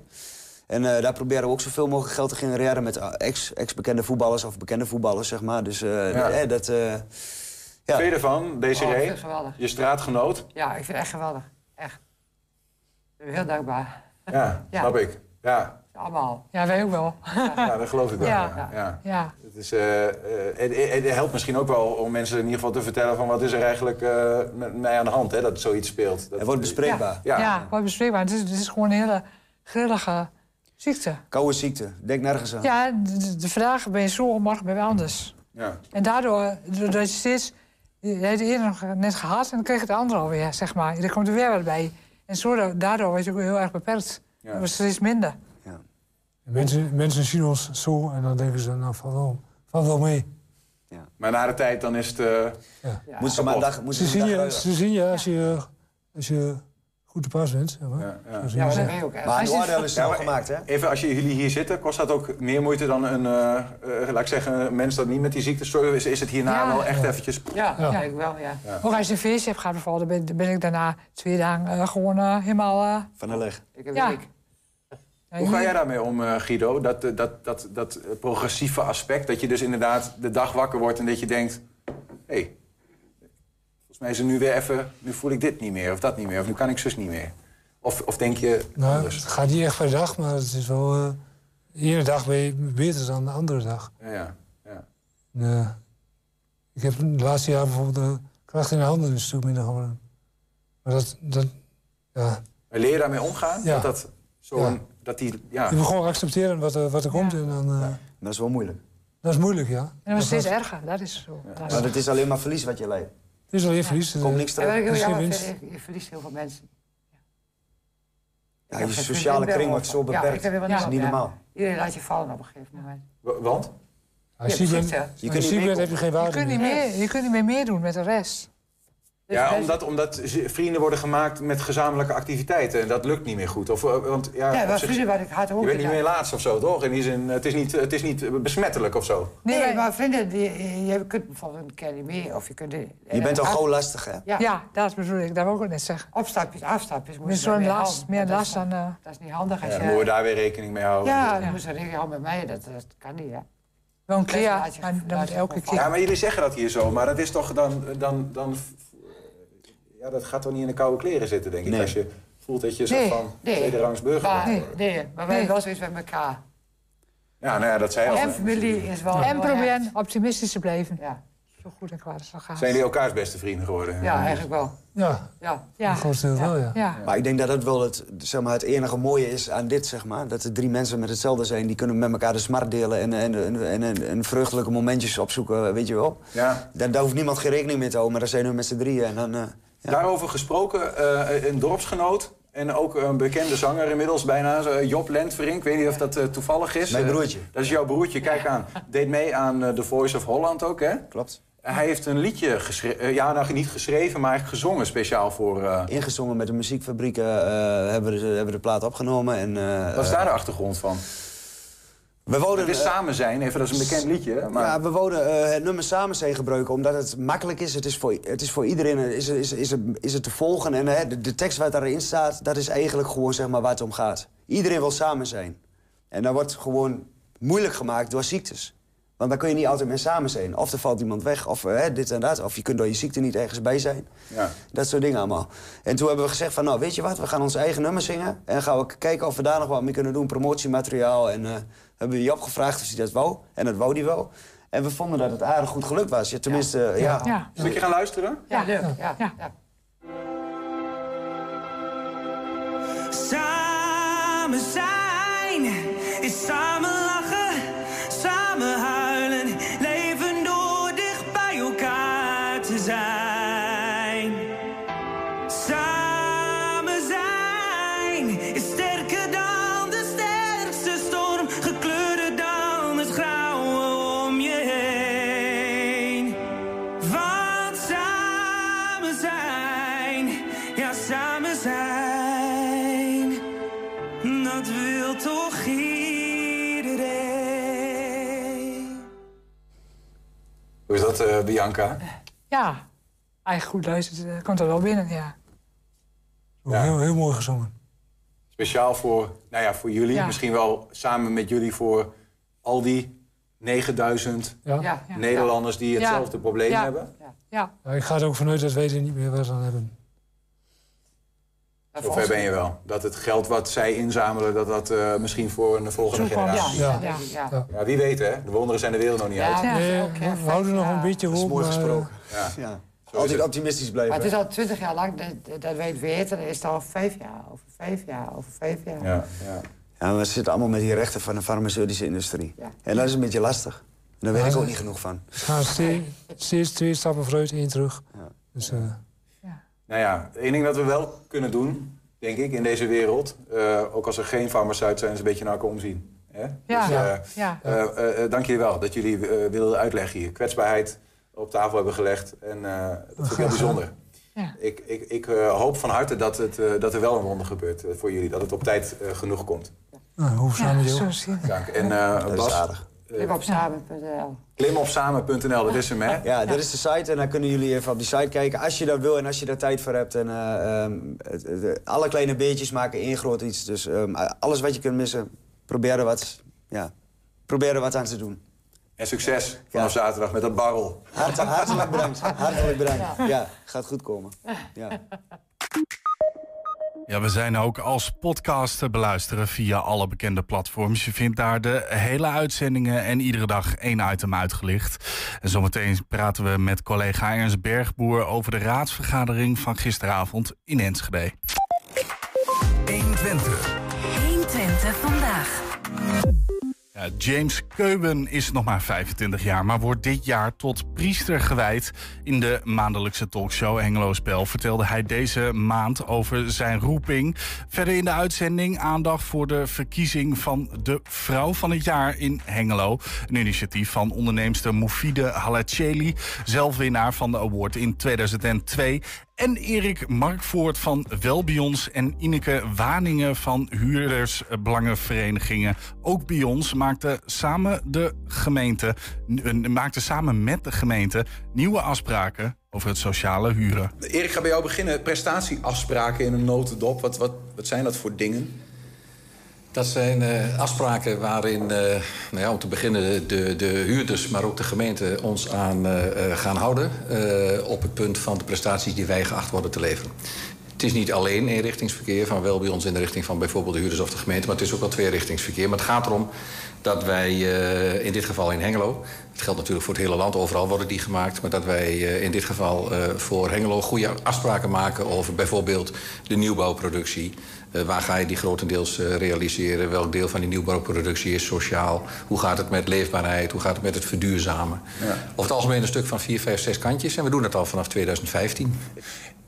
En eh, daar proberen we ook zoveel mogelijk geld te genereren met ex- ex-bekende voetballers of bekende voetballers, zeg maar. Dus eh, Ja. eh, dat... eh, ja. Oh, Desiree, vind het geweldig. je straatgenoot. Ja, ik vind het echt geweldig. Echt. Ik ben heel dankbaar. Ja, Ja. snap ik. Ja, Allemaal. Ja, wij ook wel. ja dat geloof ik wel. Ja. Ja. Ja. Ja. Het, is, eh, eh, het, het- het helpt misschien ook wel om mensen in ieder geval te vertellen van wat is er eigenlijk eh, met mij aan de hand, hè, dat zoiets speelt. Dat, Het wordt bespreekbaar. Ja. Ja, wat bespreekbaar. Het is, het is gewoon een hele grillige ziekte. Koude ziekte, denk nergens aan. Ja, de, de vraag ben je zo, morgen ben je anders. Ja. En daardoor, doordat je steeds... Je hebt het ene nog net gehad en dan kreeg je het andere alweer, zeg maar. Er komt er weer wat bij. En zo, daardoor word je ook heel erg beperkt. Ja. Dat wordt steeds minder. Mensen, mensen zien ons zo en dan denken ze, nou, valt wel, valt wel mee. Maar na de tijd dan is het... eh, Moeten ze maar dag, moeten Ze zien, dag je, ze zien je als je, als je goed te pas bent. Zeg maar. ja, ja. Ja, maar ze. dat ben je ook. Maar een je- oordeel is snel gemaakt, hè? Even, als je, jullie hier zitten, kost dat ook meer moeite dan een, eh, eh, laat ik zeggen, een mens dat niet met die ziekte struggelt? Is, is het hierna Ja. wel echt eventjes... Ja, Ja. denk ik wel, ja. Ook als je een feestje hebt gehad bijvoorbeeld, dan ben, ben ik daarna twee dagen eh, gewoon helemaal... Van de leg. Ik heb Ja. Hoe ga jij daarmee om, eh, Guido? Dat, dat, dat, dat progressieve aspect, dat je dus inderdaad de dag wakker wordt en dat je denkt... hé, hey, mij is er nu weer even... nu voel ik dit niet meer of dat niet meer of nu kan ik zus niet meer. Of, of denk je Nou, anders? het gaat niet echt per dag, maar het is wel... eh, de ene dag ben je beter dan de andere dag. Ja, ja, ja. Eh, ik heb de laatste jaren bijvoorbeeld de kracht in de handen een stuk minder geworden. Maar dat, dat ja, Maar Leer je daarmee omgaan? Ja. Dat, dat, zo Ja. een- dat die, ja. je moet gewoon accepteren wat er, wat er komt. En dan, eh, Dat is wel moeilijk. Dat is moeilijk, ja. En dat wordt steeds erger, dat is zo. Dat is- Maar het is alleen maar verlies wat je leidt. Het is al je verlies. Er komt niks terug. heel winst. je verliest heel veel mensen. Ja, je sociale kring meer wordt zo beperkt. Dat is niet meer. normaal. Iedereen laat je vallen op een gegeven moment. Want? Als Je je. Je als kunt je niet ziek bent, heb je geen Je waarde kunt, niet meer. meer, je kunt niet meer meedoen met de rest. Dus Ja, omdat, omdat vrienden worden gemaakt met gezamenlijke activiteiten. En dat lukt niet meer goed. Of, eh, want, ja, Ja, zich- vrienden wat ik had ook. je bent niet meer laatst of zo, toch? In die zin, het is niet, het is niet besmettelijk of zo. Nee, Nee, maar vrienden, die, je kunt bijvoorbeeld een keer niet meer. Of je kunt... Je bent al af- gewoon lastig, hè? Ja, Ja, dat bedoel ik. Dat wil ik ook net zeggen. opstapjes, afstapjes. Zo'n we last, houden. meer is last dan... eh, Dat is niet handig Ja, als dan je... moeten we daar weer rekening mee houden. Ja, dan Ja. moest je rekening houden met mij. Dat, dat kan niet, hè. wel een keer, moet je elke keer. Ja, maar jullie zeggen dat hier zo, maar dat is toch dan... dan, dan ja, dat gaat toch niet in de koude kleren zitten, denk ik. Nee. Als je voelt dat je zo Nee, van nee. tweederangs burger Maar, bent. nee, maar wij Nee. hebben wel zoiets met elkaar. Ja, nou ja, dat zei je al. En familie is wel... En proberen optimistisch te blijven. Ja. Zo goed en kwaad als het gaat. Zijn jullie elkaars beste vrienden geworden? ja, eigenlijk wel. Ja, Ja. Ja, wel, ja. ja. Maar ik denk dat dat wel het, zeg maar, het enige mooie is aan dit, zeg maar. Dat er drie mensen met hetzelfde zijn. Die kunnen met elkaar de smart delen en, en, en, en, en, en vreugdelijke momentjes opzoeken, weet je wel. Ja. Daar, daar hoeft niemand geen rekening mee te houden, maar dan zijn we met z'n drieën. En dan, eh, ja. Daarover gesproken, eh, een dorpsgenoot en ook een bekende zanger inmiddels bijna, eh, Job Lentverink. Ik weet niet of dat eh, toevallig is. Mijn broertje. dat is jouw broertje, kijk aan. Deed mee aan The Voice of Holland ook, hè? Klopt. Hij heeft een liedje geschreven, ja, nou niet geschreven, maar eigenlijk gezongen speciaal voor... Ingezongen met de muziekfabrieken eh, hebben, we de, hebben de plaat opgenomen. En, wat is daar de achtergrond van? We is eh, Samen zijn, even, dat is een bekend liedje. Maar... Ja, we wouden eh, het nummer samen zijn gebruiken omdat het makkelijk is. Het is voor, het is voor iedereen eh, is, is, is, het- is het te volgen. En de, de tekst wat daarin staat, dat is eigenlijk gewoon zeg maar, waar het om gaat. Iedereen wil samen zijn. En dat wordt gewoon moeilijk gemaakt door ziektes. Want dan kun je niet altijd meer samen zijn. Of er valt iemand weg, of dit en dat. Of je kunt door je ziekte niet ergens bij zijn. Ja. Dat soort dingen allemaal. En toen hebben we gezegd van, nou, weet je wat? We gaan ons eigen nummer zingen. En gaan we kijken of we daar nog wat mee kunnen doen. Promotiemateriaal. En hebben we Job gevraagd of hij dat wou. En dat wou hij wel. En we vonden dat het aardig goed gelukt was. Ja, tenminste, ja. Stukje gaan luisteren? Ja, leuk. Ja. Ja. Ja. Samen zijn is samen dat, eh, Bianca? Ja, eigenlijk goed luistert, eh, komt er wel binnen, ja. Ja. Heel, heel mooi gezongen. Speciaal voor, nou ja, voor jullie, Ja. misschien wel samen met jullie voor al die 9000 Ja. Nederlanders die Ja. hetzelfde probleem Ja. hebben. Ja, Ja, ik ga er ook vanuit dat wij er niet meer wat aan hebben. Zover ben je wel. Dat het geld wat zij inzamelen, dat dat eh, misschien voor een volgende generatie... Ja, Ja. ja. ja. Wie weet hè. De wonderen zijn de wereld nog niet uit. Nee, we houden nog een beetje Dat is hoop. mooi maar, gesproken. Ja. Altijd het. optimistisch blijven. Maar het is al twintig jaar lang dat, het weten. Dan is het al vijf jaar, over vijf jaar, over vijf jaar. Ja, ja. Ja, we zitten allemaal met die rechten van de farmaceutische industrie. Ja. En dat is een beetje lastig. En daar weet Ja, ik ook ze- niet genoeg van. We gaan steeds, steeds twee stappen vooruit, één terug. Ja. Dus, eh, Nou ja, één ding dat we wel kunnen doen, denk ik, in deze wereld... eh, ook als er geen farmaceut zijn, is een beetje naar elkaar omzien. Hè? Ja. Dus, eh, ja. eh, dank jullie wel dat jullie eh, willen uitleggen hier. Kwetsbaarheid op tafel hebben gelegd. En eh, dat vind ik heel bijzonder. Ja. Ik, ik, ik hoop van harte dat, het, eh, dat er wel een wonder gebeurt voor jullie. Dat het op tijd genoeg komt. nou, hoe samen Ja. Dank. En eh, Bas, aardig. Klik op samen.nl. klimopsamen.nl, dat is hem hè? Ja, dat is de site en dan kunnen jullie even op die site kijken. Als je dat wil en als je daar tijd voor hebt. En, eh, ehm, het- het- alle kleine beetjes maken één groot iets. Dus ehm, alles wat je kunt missen, probeer er wat, ja, probeer er wat aan te doen. En succes vanaf zaterdag met dat barrel. Hart, hartelijk bedankt. Hartelijk bedankt. Ja, gaat goed komen. Ja. Ja, we zijn ook als podcast te beluisteren via alle bekende platforms. Je vindt daar de hele uitzendingen en iedere dag één item uitgelicht. En zometeen praten we met collega Ernst Bergboer over de raadsvergadering van gisteravond in Enschede. 120. 120 vandaag. Ja, James Keuben is nog maar 25 jaar, maar wordt dit jaar tot priester gewijd. In de maandelijkse talkshow Hengelo Spel vertelde hij deze maand over zijn roeping. Verder in de uitzending aandacht voor de verkiezing van de Vrouw van het Jaar in Hengelo. Een initiatief van onderneemster Mufide Halacheli, zelf winnaar van de award in 2002. En Erik Markvoort van Welbions en Ineke Waningen van Huurdersbelangenverenigingen. Ook bij ons maakten samen, de gemeente, maakten samen met de gemeente nieuwe afspraken over het sociale huren. Erik, ga bij jou beginnen. Prestatieafspraken in een notendop. Wat, wat, wat zijn dat voor dingen? Dat zijn uh, afspraken waarin, uh, nou ja, om te beginnen, de, de huurders, maar ook de gemeente ons aan uh, gaan houden. op het punt van de prestaties die wij geacht worden te leveren. Het is niet alleen eenrichtingsverkeer, van wel bij ons in de richting van bijvoorbeeld de huurders of de gemeente, maar het is ook wel tweerichtingsverkeer. Maar het gaat erom dat wij in dit geval in Hengelo, het geldt natuurlijk voor het hele land, overal worden die gemaakt, maar dat wij in dit geval voor Hengelo goede afspraken maken over bijvoorbeeld de nieuwbouwproductie. Uh, waar ga je die grotendeels uh, realiseren? Welk deel van die nieuwbouwproductie is sociaal? Hoe gaat het met leefbaarheid? Hoe gaat het met het verduurzamen? Ja. Over het algemeen een stuk van vier, vijf, zes kantjes. En we doen het al vanaf 2015.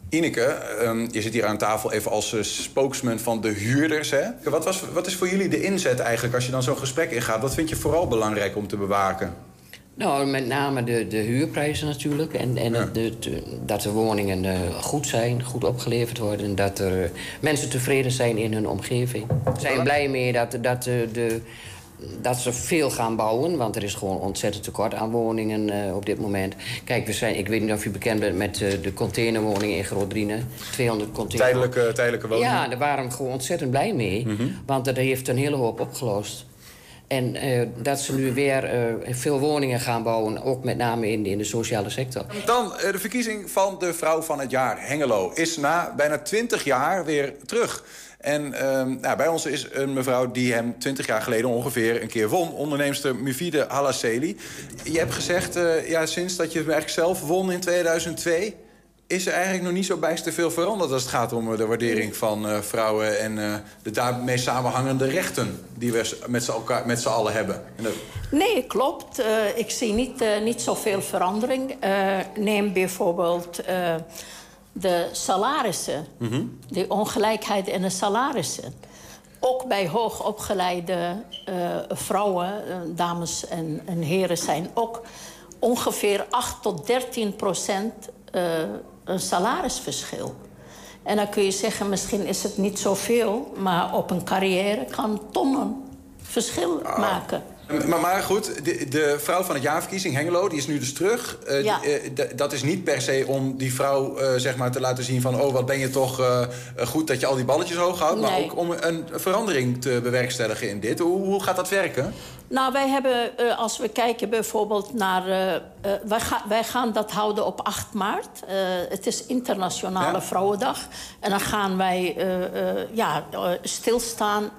Ineke, um, je zit hier aan tafel even als uh, spokesman van de huurders. Hè? Wat, was, wat is voor jullie de inzet eigenlijk als je dan zo'n gesprek ingaat? Wat vind je vooral belangrijk om te bewaken? Nou, met name de, de huurprijzen natuurlijk. En, en ja. de, de, dat de woningen uh, goed zijn, goed opgeleverd worden. Dat er mensen tevreden zijn in hun omgeving. Zijn blij mee dat, dat, de, de, dat ze veel gaan bouwen. Want er is gewoon ontzettend tekort aan woningen op dit moment. Kijk, we zijn, ik weet niet of u bekend bent met de containerwoningen in Groot-Driene. 200 containers. Tijdelijke, tijdelijke woningen? Ja, daar waren we gewoon ontzettend blij mee. Mm -hmm. Want dat heeft een hele hoop opgelost. En uh, dat ze nu weer uh, veel woningen gaan bouwen, ook met name in, in de sociale sector. Dan uh, de verkiezing van de vrouw van het jaar, Hengelo, is na bijna 20 jaar weer terug. En nou, bij ons is een mevrouw die hem 20 jaar geleden ongeveer een keer won. Onderneemster Mufide Halasseli. Je hebt gezegd, ja, sinds dat je hem eigenlijk zelf won in 2002 is er eigenlijk nog niet zo bijster veel veranderd... als het gaat om de waardering van uh, vrouwen... en uh, de daarmee samenhangende rechten die we met z'n, met z'n allen hebben. Dat... Nee, klopt. Uh, ik zie niet, niet zoveel verandering. neem bijvoorbeeld de salarissen. Mm -hmm. De ongelijkheid in de salarissen. Ook bij hoogopgeleide vrouwen, dames en, en heren... zijn ook ongeveer 8 tot 13 procent een salarisverschil. En dan kun je zeggen, misschien is het niet zoveel... maar op een carrière kan tonnen verschil ah. maken. Maar, maar goed, de, de, vrouw van het jaarverkiezing, Hengelo, die is nu dus terug. Uh, ja. die, uh, dat is niet per se om die vrouw uh, zeg maar te laten zien van... oh, wat ben je toch goed dat je al die balletjes hoog houdt. Nee. Maar ook om een verandering te bewerkstelligen in dit. Hoe, hoe gaat dat werken? Nou, wij hebben, als we kijken bijvoorbeeld naar... wij, ga, wij, gaan dat houden op 8 maart. het is Internationale ja. Vrouwendag. En dan gaan wij ja, stilstaan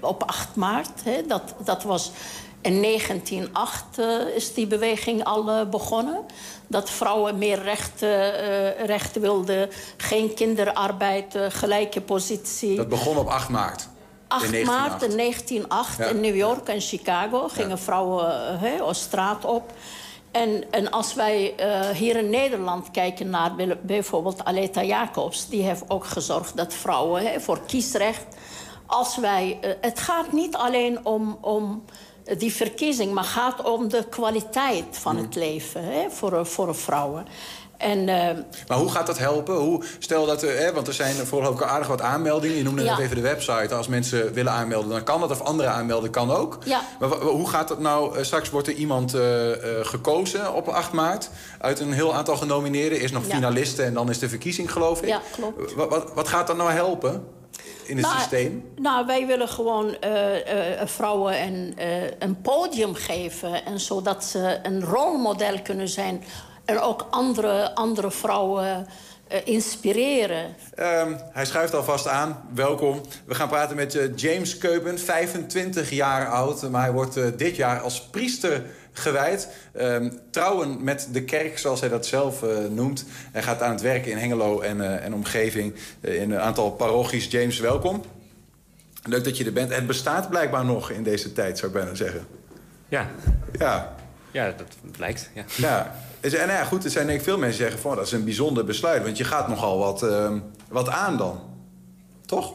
op 8 maart. Hè. Dat, dat was... In 1908 uh, is die beweging al uh, begonnen. Dat vrouwen meer rechten, uh, recht wilden, geen kinderarbeid, gelijke positie. Dat begon op 8 maart? 8 in maart in 1908 ja. in New York en Chicago gingen ja. vrouwen uh, straat op. En, en als wij hier in Nederland kijken naar bijvoorbeeld Aleta Jacobs... die heeft ook gezorgd dat vrouwen voor kiesrecht... als wij... Het gaat niet alleen om... om die verkiezing, maar gaat om de kwaliteit van het leven hè, voor, voor vrouwen. En, uh, maar hoe gaat dat helpen? Hoe, stel dat, uh, hè, want er zijn voorlopig aardig wat aanmeldingen. Je noemde ja. net even de website. Als mensen willen aanmelden, dan kan dat. Of andere aanmelden kan ook. Ja. Maar hoe gaat dat nou? Straks wordt er iemand gekozen op 8 maart. Uit een heel aantal genomineerden. Is nog ja. finalisten en dan is de verkiezing, geloof ik. Ja, klopt. Wat, wat, wat gaat dat nou helpen? In het nou, systeem? Nou, wij willen gewoon uh, uh, vrouwen een, uh, een podium geven. En zodat ze een rolmodel kunnen zijn. En ook andere, andere vrouwen inspireren. Um, hij schuift alvast aan. Welkom. We gaan praten met James Keupen, 25 jaar oud. Maar hij wordt dit jaar als priester gewijd. Um, trouwen met de kerk, zoals hij dat zelf uh, noemt. Hij gaat aan het werken in Hengelo en, uh, en omgeving. Uh, in een aantal parochies. James, welkom. Leuk dat je er bent. Het bestaat blijkbaar nog in deze tijd, zou ik bijna zeggen. Ja. Ja. Ja, dat blijkt. Ja. Ja. En nou ja, goed, er zijn denk ik veel mensen die zeggen van dat is een bijzonder besluit. Want je gaat nogal wat, ehm, wat aan dan. Toch?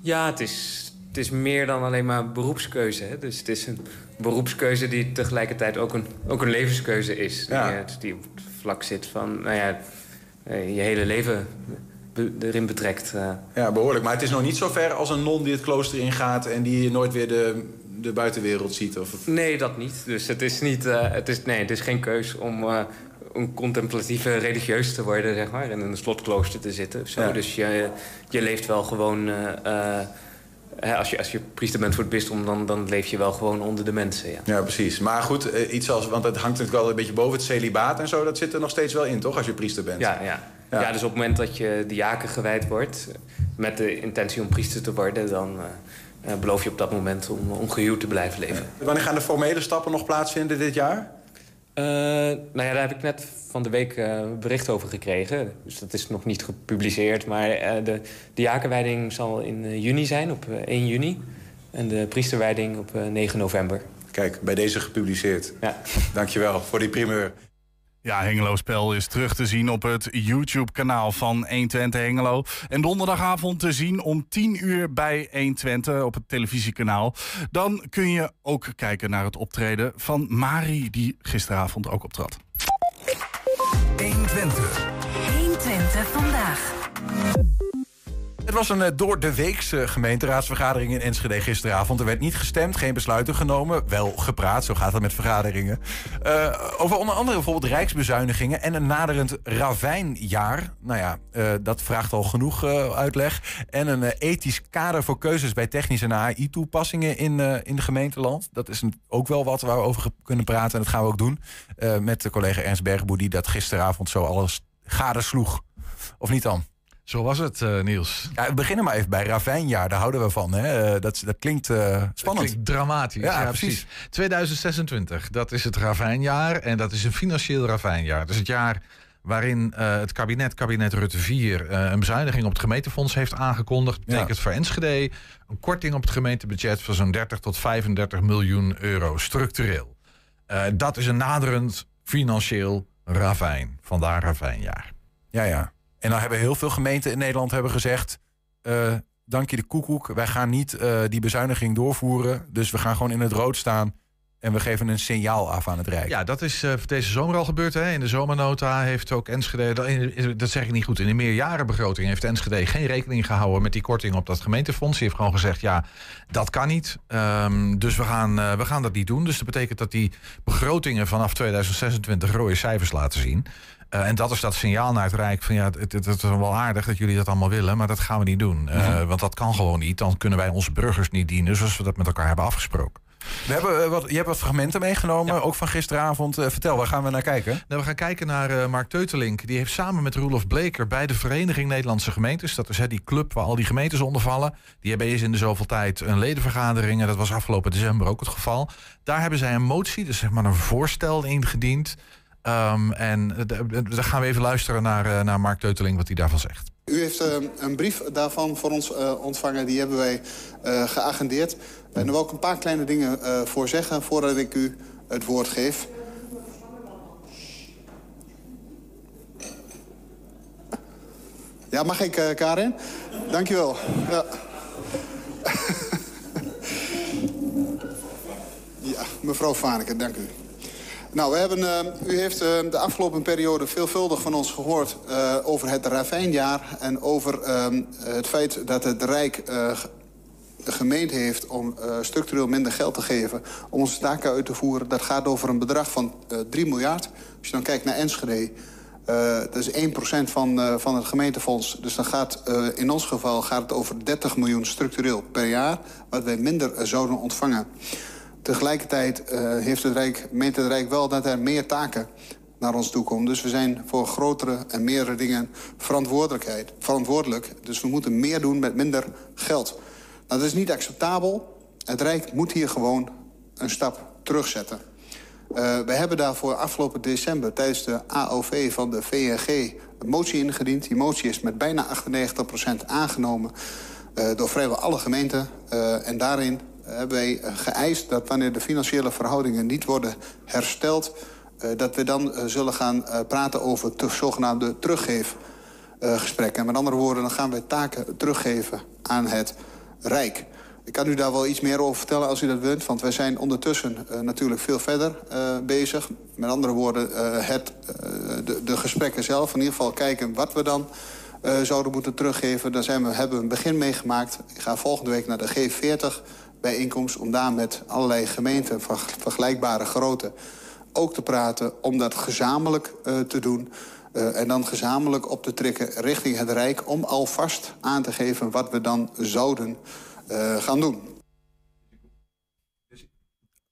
Ja, het is, het is meer dan alleen maar beroepskeuze. Hè? Dus het is een beroepskeuze die tegelijkertijd ook een, ook een levenskeuze is. Die, Ja. eh, die op het vlak zit van, nou ja, eh, je hele leven erin betrekt. eh. Ja, behoorlijk. Maar het is nog niet zo ver als een non die het klooster ingaat... en die nooit weer de, de buitenwereld ziet. Of... Nee, dat niet. Dus het is, niet, het is, nee, het is geen keus om een contemplatieve religieus te worden, zeg maar. En in een slotklooster te zitten. of Zo. Ja. Dus je, je leeft wel gewoon... als, je, als je priester bent voor het bisdom, dan, dan leef je wel gewoon onder de mensen, ja. Ja, precies. Maar goed, eh, iets als, want het hangt natuurlijk wel een beetje boven het celibaat en zo. Dat zit er nog steeds wel in, toch, als je priester bent? Ja, ja. Ja. dus op het moment dat je diaken gewijd wordt... met de intentie om priester te worden... dan eh, eh, beloof je op dat moment om ongehuwd te blijven leven. Wanneer gaan de formele stappen nog plaatsvinden dit jaar? Eh, nou ja, daar heb ik net van de week eh, bericht over gekregen. Dus dat is nog niet gepubliceerd. Maar eh, de diakenwijding zal in juni zijn, op eh, 1 juni. En de priesterwijding op eh, 9 november. Kijk, bij deze gepubliceerd. Ja. Dankjewel voor die primeur. Ja, Hengelo Spel is terug te zien op het YouTube-kanaal van 120 Hengelo. En donderdagavond te zien om 10 uur bij 120 op het televisiekanaal. Dan kun je ook kijken naar het optreden van Mari, die gisteravond ook optrad. 120. 120 vandaag. Het was een eh, door de weekse gemeenteraadsvergadering in Enschede gisteravond. Er werd niet gestemd, geen besluiten genomen. Wel gepraat, zo gaat het met vergaderingen. Eh, over onder andere bijvoorbeeld rijksbezuinigingen en een naderend ravijnjaar. Nou ja, eh, dat vraagt al genoeg eh, uitleg. En een eh, ethisch kader voor keuzes bij technische en AI-toepassingen in, eh, in de gemeenteland. Dat is ook wel wat waar we over kunnen praten. En dat gaan we ook doen eh, met de collega Ernst Bergboer... die dat gisteravond zo alles gadesloeg. Of niet dan? Zo was het, eh, Niels. Ja, we beginnen maar even bij Ravijnjaar. Daar houden we van. Hè? Eh, Dat, dat klinkt eh, spannend. Klinkt dramatisch. Ja, Ja, precies. precies. 2026, dat is het ravijnjaar. En dat is een financieel ravijnjaar. Dat is het jaar waarin het kabinet, kabinet Rutte 4... eh, een bezuiniging op het gemeentefonds heeft aangekondigd. Betekent voor Enschede een korting op het gemeentebudget... van zo'n 30 tot 35 miljoen euro structureel. Dat is een naderend financieel ravijn. Vandaar ravijnjaar. Ja, ja. En dan hebben heel veel gemeenten in Nederland hebben gezegd... eh, dank je de koekoek, wij gaan niet eh, die bezuiniging doorvoeren. Dus we gaan gewoon in het rood staan... en we geven een signaal af aan het Rijk. Ja, dat is eh, deze zomer al gebeurd. Hè. In de zomernota heeft ook Enschede, dat- zeg ik niet goed, in de meerjarenbegroting heeft Enschede geen rekening gehouden met die korting op dat gemeentefonds. Die heeft gewoon gezegd, ja, dat kan niet. Ehm, dus we gaan, we gaan dat niet doen. Dus dat betekent dat die begrotingen vanaf 2026 rode cijfers laten zien. Eh, en dat is dat signaal naar het Rijk van ja, het, het, het is wel aardig dat jullie dat allemaal willen, maar dat gaan we niet doen. Eh, Mhm. Want dat kan gewoon niet. Dan kunnen wij onze burgers niet dienen zoals we dat met elkaar hebben afgesproken. We hebben, eh, wat, je hebt wat fragmenten meegenomen, ook van gisteravond. Vertel, waar gaan we naar kijken? Nou, we gaan kijken naar Mark Teutelink. Die heeft samen met Roelof Bleker bij de Vereniging Nederlandse Gemeentes... dat is hè, die club waar al die gemeentes onder vallen... die hebben eens in de zoveel tijd een ledenvergadering... en dat was afgelopen december ook het geval. Daar hebben zij een motie, dus zeg maar een voorstel ingediend... Ehm, en eh, dan gaan we even luisteren naar, eh, naar Mark Teuteling wat hij daarvan zegt. U heeft eh, een brief daarvan voor ons eh, ontvangen. Die hebben wij geagendeerd. En daar wil ik een paar kleine dingen voor zeggen... voordat ik u het woord geef. Ja, mag ik, Karin? Dankjewel. Ja. ja, mevrouw Vaneke, dank u. Nou, we hebben, eh, u heeft eh, de afgelopen periode veelvuldig van ons gehoord... eh, over het ravijnjaar en over eh, het feit dat het Rijk... ge- de gemeente heeft om structureel minder geld te geven... om onze taken uit te voeren. Dat gaat over een bedrag van eh 3 miljard. Als je dan kijkt naar Enschede... dat is 1% van, van het gemeentefonds. Dus dan gaat in ons geval gaat het over 30 miljoen structureel per jaar... wat wij minder zouden ontvangen. Tegelijkertijd eh, heeft het Rijk, meent het Rijk wel dat er meer taken naar ons toe komen. Dus we zijn voor grotere en meerdere dingen verantwoordelijkheid, verantwoordelijk. Dus we moeten meer doen met minder geld. Nou, dat is niet acceptabel. Het Rijk moet hier gewoon een stap terugzetten. Eh, we hebben daarvoor afgelopen december tijdens de AOV van de VNG een motie ingediend. Die motie is met bijna 98% aangenomen. eh, door vrijwel alle gemeenten. Eh, en daarin hebben wij eh, geëist dat wanneer de financiële verhoudingen niet worden hersteld... eh, dat we dan eh, zullen gaan eh, praten over de zogenaamde teruggeefgesprekken. Met andere woorden, dan gaan we taken teruggeven aan het Rijk. Ik kan u daar wel iets meer over vertellen als u dat wilt. Want wij zijn ondertussen eh, natuurlijk veel verder eh, bezig. Met andere woorden, eh, het, eh, de, de gesprekken zelf. In ieder geval kijken wat we dan eh, zouden moeten teruggeven. Daar zijn we, hebben we een begin mee gemaakt. Ik ga volgende week naar de G40 bijeenkomst... om daar met allerlei gemeenten van vergelijkbare grootte ook te praten... om dat gezamenlijk eh, te doen... Uh, en dan gezamenlijk op te trekken richting het Rijk... om alvast aan te geven wat we dan zouden uh, gaan doen.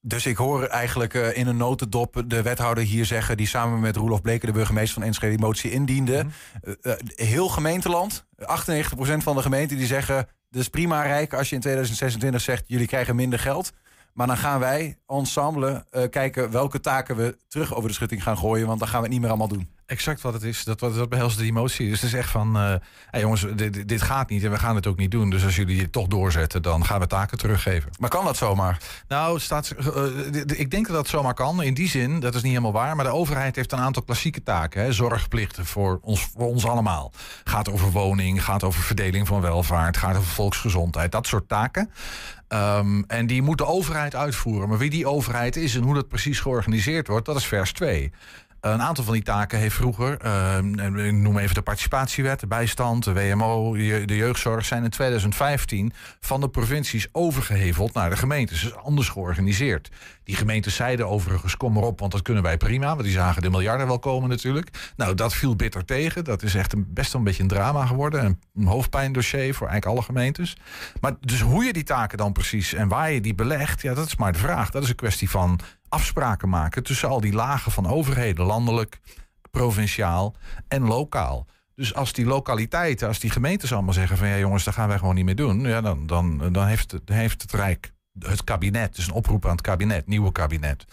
Dus ik hoor eigenlijk uh, in een notendop de wethouder hier zeggen... die samen met Roelof Bleken, de burgemeester van Enschede... die motie indiende. Mm -hmm. uh, heel gemeenteland, 98% van de gemeenten die zeggen... is prima Rijk als je in 2026 zegt... jullie krijgen minder geld... Maar dan gaan wij, ensemble, uh, kijken welke taken we terug over de schutting gaan gooien. Want dan gaan we het niet meer allemaal doen. Exact wat het is. Dat, dat behelst de emotie. Dus het is echt van, uh, hey jongens, dit, dit, gaat niet en we gaan het ook niet doen. Dus als jullie het toch doorzetten, dan gaan we taken teruggeven. Maar kan dat zomaar? Nou, staat, uh, ik denk dat dat zomaar kan. In die zin, dat is niet helemaal waar. Maar de overheid heeft een aantal klassieke taken. Hè, zorgplichten voor ons, voor ons allemaal. Gaat over woning, gaat over verdeling van welvaart, gaat over volksgezondheid. Dat soort taken. Um, en die moet de overheid uitvoeren. Maar wie die overheid is en hoe dat precies georganiseerd wordt, dat is vers 2. Een aantal van die taken heeft vroeger, uh, ik noem even de participatiewet, de bijstand, de WMO, de jeugdzorg, zijn in 2015 van de provincies overgeheveld naar de gemeentes. Dus anders georganiseerd. Die gemeentes zeiden overigens, kom maar op, want dat kunnen wij prima. Want die zagen de miljarden wel komen natuurlijk. Nou, dat viel bitter tegen. Dat is echt een, best wel een beetje een drama geworden. Een, een hoofdpijndossier voor eigenlijk alle gemeentes. Maar dus hoe je die taken dan precies en waar je die belegt, ja, dat is maar de vraag. Dat is een kwestie van afspraken maken tussen al die lagen van overheden, landelijk, provinciaal en lokaal. Dus als die lokaliteiten, als die gemeentes allemaal zeggen van ja jongens, dat gaan wij gewoon niet meer doen, ja, dan, dan, dan heeft, heeft het Rijk, het kabinet, dus een oproep aan het kabinet, nieuwe kabinet.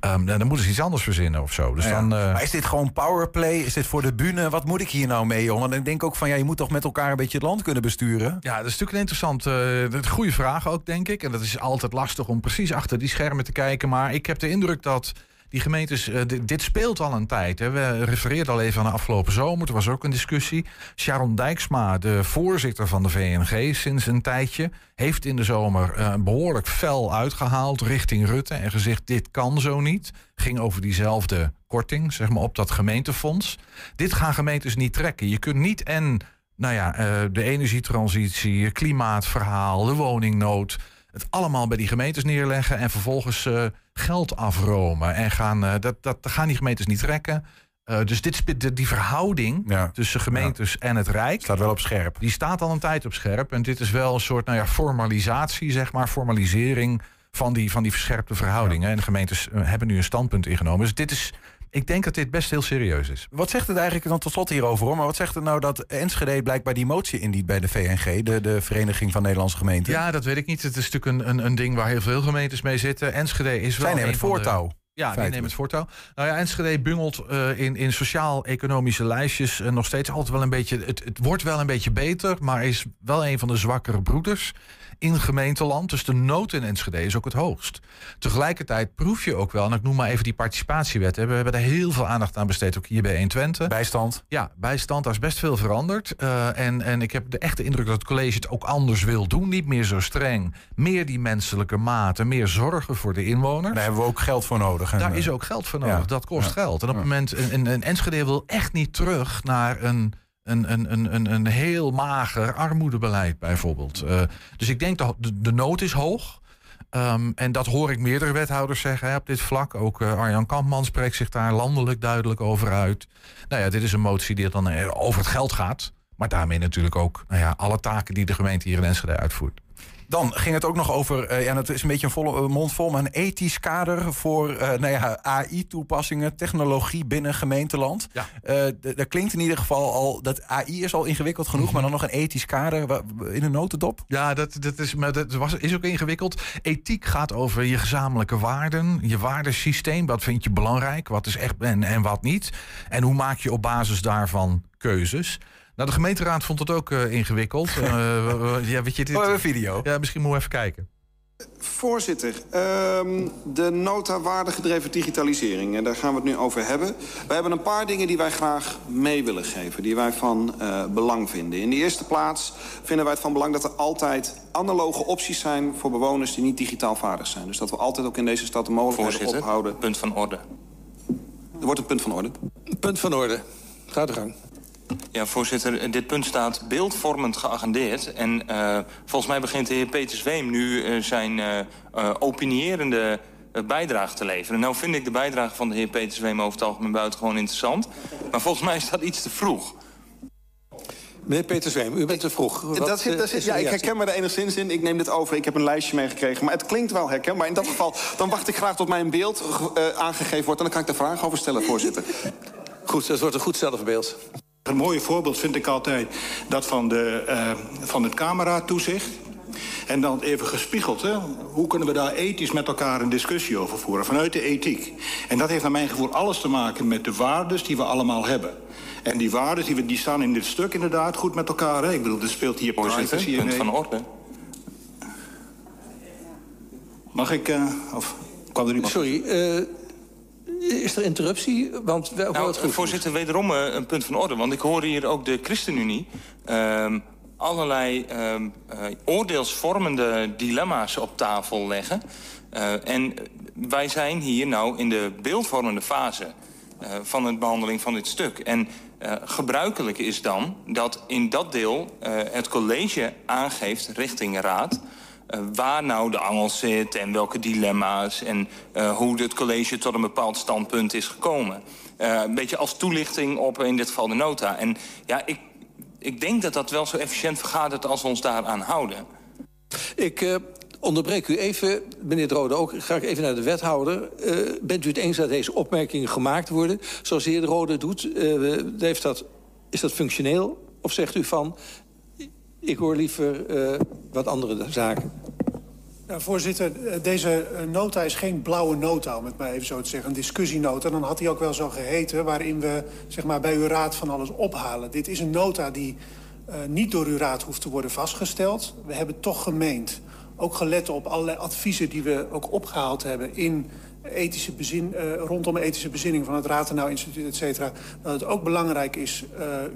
Um, dan moeten ze iets anders verzinnen of zo. Dus ja, dan, uh... Maar is dit gewoon powerplay? Is dit voor de bühne? Wat moet ik hier nou mee, jongen? Want ik denk ook van ja, je moet toch met elkaar een beetje het land kunnen besturen? Ja, dat is natuurlijk een interessante, uh, goede vraag ook, denk ik. En dat is altijd lastig om precies achter die schermen te kijken. Maar ik heb de indruk dat die gemeentes, uh, dit, speelt al een tijd. Hè. We refereerden al even aan de afgelopen zomer. Er was ook een discussie. Sharon Dijksma, de voorzitter van de VNG sinds een tijdje... heeft in de zomer uh, behoorlijk fel uitgehaald richting Rutte... en gezegd, dit kan zo niet. Ging over diezelfde korting, zeg maar, op dat gemeentefonds. Dit gaan gemeentes niet trekken. Je kunt niet en... Nou ja, uh, de energietransitie, klimaatverhaal, de woningnood het allemaal bij die gemeentes neerleggen en vervolgens geld afromen. En gaan, uh, dat, dat gaan die gemeentes niet trekken. Uh, dus dit, die verhouding ja. tussen gemeentes ja. en het Rijk... Staat wel op scherp. Die staat al een tijd op scherp. En dit is wel een soort nou ja, formalisatie, zeg maar, formalisering... van die, van die verscherpte verhoudingen. Ja. En de gemeentes hebben nu een standpunt ingenomen. Dus dit is ik denk dat dit best heel serieus is. Wat zegt het eigenlijk dan tot slot hierover hoor? Maar wat zegt het nou dat Enschede blijkbaar die motie indient bij de VNG, de, de Vereniging van Nederlandse Gemeenten? Ja, dat weet ik niet. Het is natuurlijk een, een, een ding waar heel veel gemeentes mee zitten. Enschede is wel. Zij nemen het voortouw. De... Ja, die nemen het voortouw. Nou ja, Enschede bungelt uh, in, in sociaal-economische lijstjes uh, nog steeds altijd wel een beetje. Het, het wordt wel een beetje beter, maar is wel een van de zwakkere broeders in gemeenteland. Dus de nood in Enschede is ook het hoogst. Tegelijkertijd proef je ook wel, en ik noem maar even die participatiewet. We hebben daar heel veel aandacht aan besteed, ook hier bij 120. Bijstand. Ja, bijstand, daar is best veel veranderd. Uh, en, en ik heb de echte indruk dat het college het ook anders wil doen. Niet meer zo streng. Meer die menselijke mate, meer zorgen voor de inwoners. Daar hebben we ook geld voor nodig. En, daar is ook geld voor nodig, ja. dat kost ja. geld. En op het moment, en, en Enschede wil echt niet terug naar een een, een, een, een heel mager armoedebeleid bijvoorbeeld. Uh, dus ik denk dat de, de nood is hoog. Um, en dat hoor ik meerdere wethouders zeggen hè, op dit vlak. Ook uh, Arjan Kampman spreekt zich daar landelijk duidelijk over uit. Nou ja, dit is een motie die dan over het geld gaat. Maar daarmee natuurlijk ook nou ja, alle taken die de gemeente hier in Enschede uitvoert. Dan ging het ook nog over, uh, ja, het is een beetje een volle uh, mond vol, maar een ethisch kader voor uh, nou ja, AI-toepassingen, technologie binnen gemeenteland. Ja. dat klinkt in ieder geval al, dat AI is al ingewikkeld genoeg, mm -hmm. maar dan nog een ethisch kader in een notendop? Ja, dat, dat, is, maar dat was, is ook ingewikkeld. Ethiek gaat over je gezamenlijke waarden, je waardesysteem. Wat vind je belangrijk, wat is echt en, en wat niet. En hoe maak je op basis daarvan keuzes? Nou, de gemeenteraad vond het ook eh, ingewikkeld. Eh, ja, weet je, dit, Oh, een video. Ja, misschien moeten we even kijken. Voorzitter, ehm, de nota waardegedreven digitalisering, en daar gaan we het nu over hebben. Wij hebben een paar dingen die wij graag mee willen geven, die wij van eh, belang vinden. In de eerste plaats vinden wij het van belang dat er altijd analoge opties zijn voor bewoners die niet digitaal vaardig zijn. Dus dat we altijd ook in deze stad de mogelijkheden Voorzitter, ophouden. punt van orde. Er wordt een punt van orde. Punt van orde. Gaat de gang. Ja, voorzitter, dit punt staat beeldvormend geagendeerd. En eh, volgens mij begint de heer Peter Zweem nu eh, zijn eh eh, opinierende bijdrage te leveren. Nou vind ik de bijdrage van de heer Peter Zweem over het algemeen buitengewoon interessant. Maar volgens mij is dat iets te vroeg. Meneer Peter Zweem, u bent te vroeg. Wat, Dat zit, dat zit- de ja, ik herken me er enigszins in. Ik neem dit over. Ik heb een lijstje meegekregen. Maar het klinkt wel herkenbaar. In dat geval dan wacht ik graag tot mijn beeld eh, aangegeven wordt. En dan kan ik daar vragen over stellen, voorzitter. Goed, dat wordt een goed zelfbeeld. Een mooi voorbeeld vind ik altijd dat van, de, eh, van het cameratoezicht. En dan even gespiegeld, hè? hoe kunnen we daar ethisch met elkaar een discussie over voeren, vanuit de ethiek. En dat heeft naar mijn gevoel alles te maken met de waardes die we allemaal hebben. En die waardes die, we, die staan in dit stuk inderdaad goed met elkaar. Hè? Ik bedoel, er speelt hier privacy punt in. van orde. Mag ik, eh, of kwam er iemand? Sorry, eh, is er interruptie? Want we Nou, voorzitter, wederom eh, een punt van orde. Want ik hoor hier ook de ChristenUnie... ehm, allerlei ehm, eh, oordeelsvormende dilemma's op tafel leggen. Eh, en wij zijn hier nou in de beeldvormende fase... van de behandeling van dit stuk. En gebruikelijk is dan dat in dat deel het college aangeeft richting raad... eh, waar nou de angel zit en welke dilemma's... en eh, hoe het college tot een bepaald standpunt is gekomen. Eh, een beetje als toelichting op in dit geval de nota. En ja, ik, ik denk dat dat wel zo efficiënt vergadert als we ons daaraan houden. Ik onderbreek u even, meneer Drode, ook ga ik even naar de wethouder. Bent u het eens dat deze opmerkingen gemaakt worden? Zoals de heer De Rode doet, heeft dat, is dat functioneel? Of zegt u van, ik hoor liever eh, wat andere zaken? Ja, voorzitter, eh, deze eh, nota is geen blauwe nota, om het maar even zo te zeggen. Een discussienota. Dan had hij ook wel zo geheten, waarin we zeg maar, bij uw raad van alles ophalen. Dit is een nota die niet door uw raad hoeft te worden vastgesteld. We hebben toch gemeend, ook gelet op allerlei adviezen die we ook opgehaald hebben in ethische bezin, rondom ethische bezinning van het Ratenau Instituut, et cetera. Dat het ook belangrijk is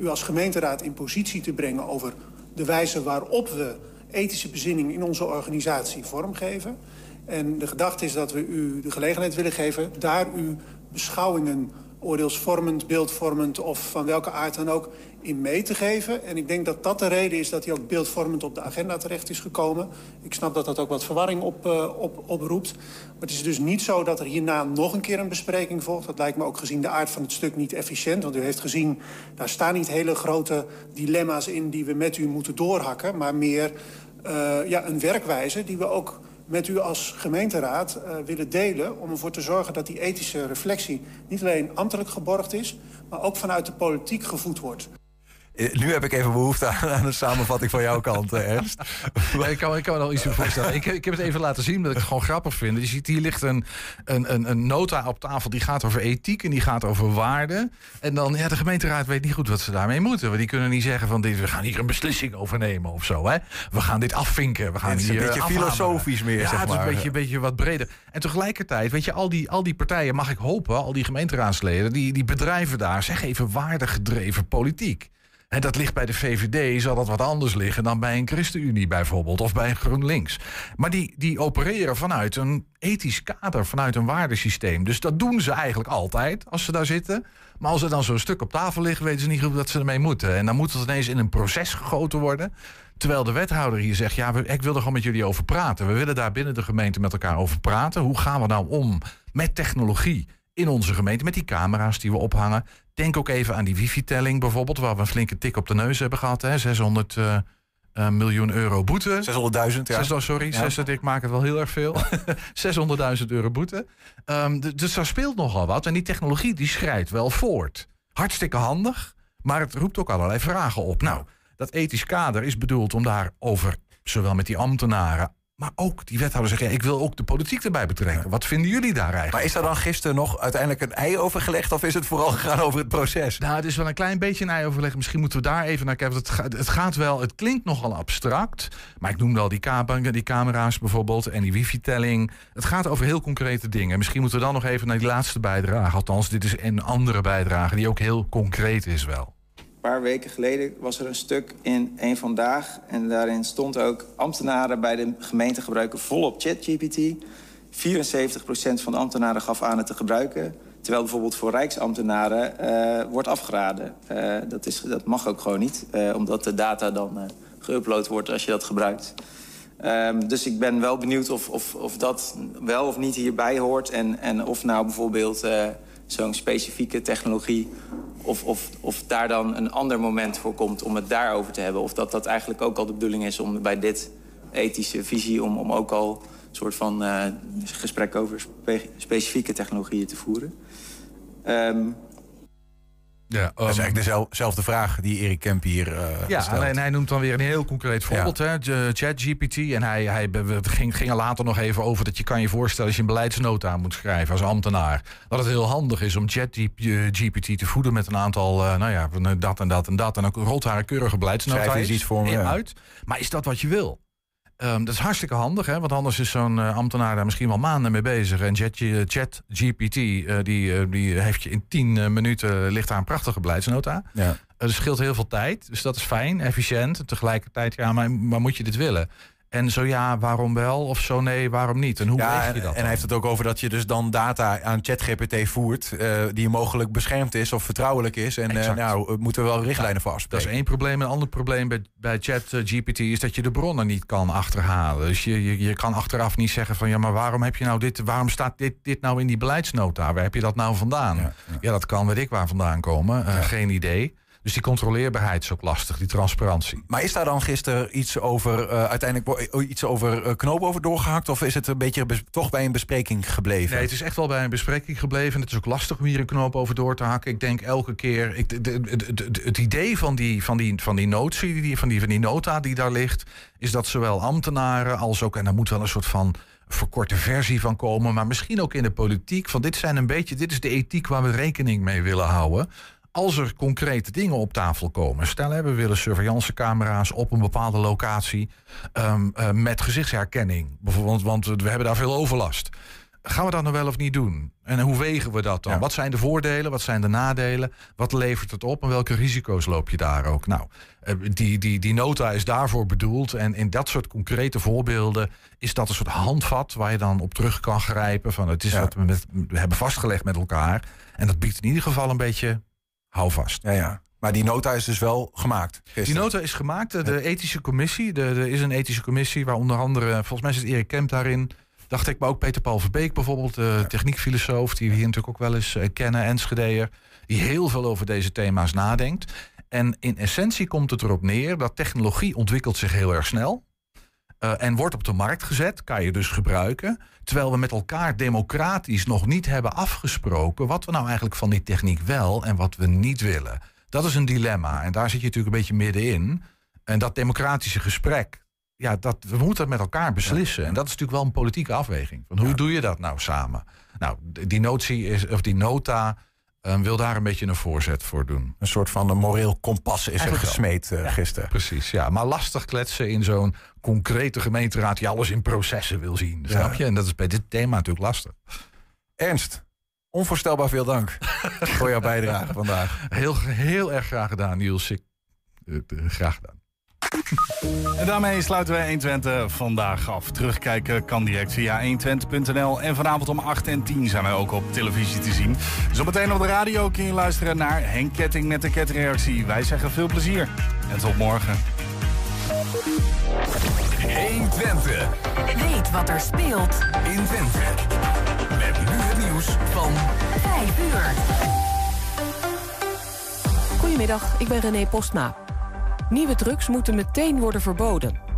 u als gemeenteraad in positie te brengen over de wijze waarop we ethische bezinning in onze organisatie vormgeven. En de gedachte is dat we u de gelegenheid willen geven daar uw beschouwingen, oordeelsvormend, beeldvormend of van welke aard dan ook, in mee te geven. En ik denk dat dat de reden is dat hij ook beeldvormend op de agenda terecht is gekomen. Ik snap dat dat ook wat verwarring op, eh, op, oproept. Maar het is dus niet zo dat er hierna nog een keer een bespreking volgt. Dat lijkt me ook gezien de aard van het stuk niet efficiënt. Want u heeft gezien, daar staan niet hele grote dilemma's in... die we met u moeten doorhakken, maar meer eh, ja, een werkwijze die we ook met u als gemeenteraad eh, willen delen... om ervoor te zorgen dat die ethische reflectie niet alleen ambtelijk geborgd is... maar ook vanuit de politiek gevoed wordt. Eh, Nu heb ik even behoefte aan, aan een samenvatting van jouw kant, eh, Ernst. ik, kan, ik kan me nog iets voorstellen. Ik, ik heb het even laten zien, omdat ik het gewoon grappig vind. Je ziet, hier ligt een, een, een, een nota op tafel die gaat over ethiek en die gaat over waarden. En dan, ja, de gemeenteraad weet niet goed wat ze daarmee moeten. Want die kunnen niet zeggen van, dit, we gaan hier een beslissing over nemen of zo. Hè? We gaan dit afvinken. We gaan is een hier beetje afhameren. filosofisch meer, ja, zeg het is maar. een beetje, een beetje wat breder. En tegelijkertijd, weet je, al die, al die partijen, mag ik hopen, al die gemeenteraadsleden, die, die bedrijven daar, zeg even waardegedreven politiek. En dat ligt bij de VVD, zal dat wat anders liggen dan bij een ChristenUnie bijvoorbeeld, of bij een GroenLinks. Maar die, die opereren vanuit een ethisch kader, vanuit een waardesysteem. Dus dat doen ze eigenlijk altijd als ze daar zitten. Maar als er dan zo'n stuk op tafel ligt, weten ze niet goed wat ze ermee moeten. En dan moet het ineens in een proces gegoten worden. Terwijl de wethouder hier zegt, ja, ik wil er gewoon met jullie over praten. We willen daar binnen de gemeente met elkaar over praten. Hoe gaan we nou om met technologie in onze gemeente, met die camera's die we ophangen? Denk ook even aan die wifi-telling bijvoorbeeld, waar we een flinke tik op de neus hebben gehad. Hè? 600 eh, eh, miljoen euro boete. 600.000, ja. 600, sorry, Ja. 600, ik maak het wel heel erg veel. 600.000 euro boete. Ehm, dus daar speelt nogal wat. En die technologie die schrijdt wel voort. Hartstikke handig, maar het roept ook allerlei vragen op. Nou, dat ethisch kader is bedoeld om daarover, zowel met die ambtenaren Maar ook die wethouders zeggen, ja, ik wil ook de politiek erbij betrekken. Wat vinden jullie daar eigenlijk? Maar is er dan gisteren nog uiteindelijk een ei overgelegd... of is het vooral gegaan over het proces? Nou, het is wel een klein beetje een ei overleg. Misschien moeten we daar even naar kijken. want Het gaat, het gaat wel, het klinkt nogal abstract. Maar ik noem wel die, ka- die camera's bijvoorbeeld en die wifi-telling. Het gaat over heel concrete dingen. Misschien moeten we dan nog even naar die laatste bijdrage. Althans, dit is een andere bijdrage die ook heel concreet is wel. Een paar weken geleden was er een stuk in Eén Vandaag. En daarin stond ook... ambtenaren bij de gemeente gebruiken volop ChatGPT. 74% van de ambtenaren gaf aan het te gebruiken. Terwijl bijvoorbeeld voor rijksambtenaren eh, wordt afgeraden. Eh, dat, is, dat mag ook gewoon niet. eh, omdat de data dan geüpload wordt als je dat gebruikt. Ehm, dus ik ben wel benieuwd of, of, of dat wel of niet hierbij hoort. En, en of nou bijvoorbeeld zo'n specifieke technologie... Of, of, of daar dan een ander moment voor komt om het daarover te hebben. Of dat dat eigenlijk ook al de bedoeling is om bij dit ethische visie... om, om ook al een soort van eh, gesprek over spe- specifieke technologieën te voeren. Ehm, Ja, dat is eigenlijk dezel- dezelfde vraag die Erik Kemp hier eh Ja, stelt. en hij noemt dan weer een heel concreet voorbeeld, hè, J- ChatGPT. En hij, hij ging, ging er later nog even over dat je kan je voorstellen... als je een beleidsnota moet schrijven als ambtenaar... dat het heel handig is om ChatGPT te voeden met een aantal... eh, nou ja, van, eh, dat en dat en dat. En dan rolt daar een keurige beleidsnota Schrijf eens uit- iets voor me, ja. uit. Maar is dat wat je wil? Ehm, dat is hartstikke handig, hè? want anders is zo'n eh, ambtenaar daar misschien wel maanden mee bezig. En Chat- ChatGPT, eh, die, eh, die heeft je in 10 eh, minuten ligt daar een prachtige beleidsnota. Ja. Eh, Er scheelt heel veel tijd, dus dat is fijn, efficiënt. Tegelijkertijd, ja, maar, maar moet je dit willen? En zo ja, waarom wel? Of zo nee, waarom niet? En hoe Ja, je dat? en hij heeft het ook over dat je dus dan data aan ChatGPT voert... eh, die mogelijk beschermd is of vertrouwelijk is. En Exact. nou, moeten we wel richtlijnen voor Dat afspreken. is één probleem. Een ander probleem bij, bij ChatGPT is dat je de bronnen niet kan achterhalen. Dus je, je, je kan achteraf niet zeggen van ja, maar waarom heb je nou dit, waarom staat dit, dit nou in die beleidsnota? Waar heb je dat nou vandaan? Ja, dat kan weet ik waar vandaan komen. Eh, Geen idee. Dus die controleerbaarheid is ook lastig, die transparantie. Maar is daar dan gisteren iets over, eh, uiteindelijk wo- iets over eh, knoop over doorgehakt? Of is het een beetje toch bij een bespreking gebleven? Nee, het is echt wel bij een bespreking gebleven. Het is ook lastig om hier een knoop over door te hakken. Ik denk elke keer. Ik, de- de- de- de- het idee van die, van die, van die notie, die, van, die, van die nota die daar ligt, is dat zowel ambtenaren als ook. En daar moet wel een soort van verkorte versie van komen. Maar misschien ook in de politiek. Van dit zijn een beetje. Dit is de ethiek waar we rekening mee willen houden. Als er concrete dingen op tafel komen. Stel, hè, we willen surveillancecamera's op een bepaalde locatie. ehm, eh, met gezichtsherkenning. Bijvoorbeeld, want we hebben daar veel overlast. Gaan we dat nou wel of niet doen? En hoe wegen we dat dan? Wat zijn de voordelen? Wat zijn de nadelen? Wat levert het op? En welke risico's loop je daar ook? Nou, eh, die, die, die nota is daarvoor bedoeld. En in dat soort concrete voorbeelden is dat een soort handvat waar je dan op terug kan grijpen. Van het is wat we, met, we hebben vastgelegd met elkaar. En dat biedt in ieder geval een beetje houvast. Ja, ja. Maar die nota is dus wel gemaakt. Die nota is gemaakt. De, ethische commissie. De, er is een ethische commissie waar onder andere, volgens mij zit Erik Kemp daarin. Dacht ik, maar ook Peter Paul Verbeek bijvoorbeeld, de techniekfilosoof, die we hier natuurlijk ook wel eens eh, kennen, Enschedeer, die heel veel over deze thema's nadenkt. En in essentie komt het erop neer dat technologie ontwikkelt zich heel erg snel. Eh, en wordt op de markt gezet, kan je dus gebruiken. Terwijl we met elkaar democratisch nog niet hebben afgesproken wat we nou eigenlijk van die techniek wel en wat we niet willen. Dat is een dilemma. En daar zit je natuurlijk een beetje middenin. En dat democratische gesprek, ja, dat, we moeten dat met elkaar beslissen. En dat is natuurlijk wel een politieke afweging. Van hoe doe je dat nou samen? Nou, die notie is, of die nota eh, wil daar een beetje een voorzet voor doen. Een soort van een moreel kompas is er Eigenlijk gesmeed eh, gisteren. Precies, ja. Maar lastig kletsen in zo'n concrete gemeenteraad die alles in processen wil zien. Snap je? En dat is bij dit thema natuurlijk lastig. Ernst, onvoorstelbaar veel dank voor jouw bijdrage vandaag. Heel, heel erg graag gedaan, Niels. Ik, eh, eh, graag gedaan. En daarmee sluiten we 120 vandaag af. Terugkijken kan direct via 120.nl. En vanavond om 8 en 10 zijn wij ook op televisie te zien. Zometeen op de radio kun je luisteren naar Henk Ketting met de ketreactie. Wij zeggen veel plezier en tot morgen. 120. Weet wat er speelt in Twente. Met nu het nieuws van 5 uur. Goedemiddag, ik ben René Postma. Nieuwe drugs moeten meteen worden verboden.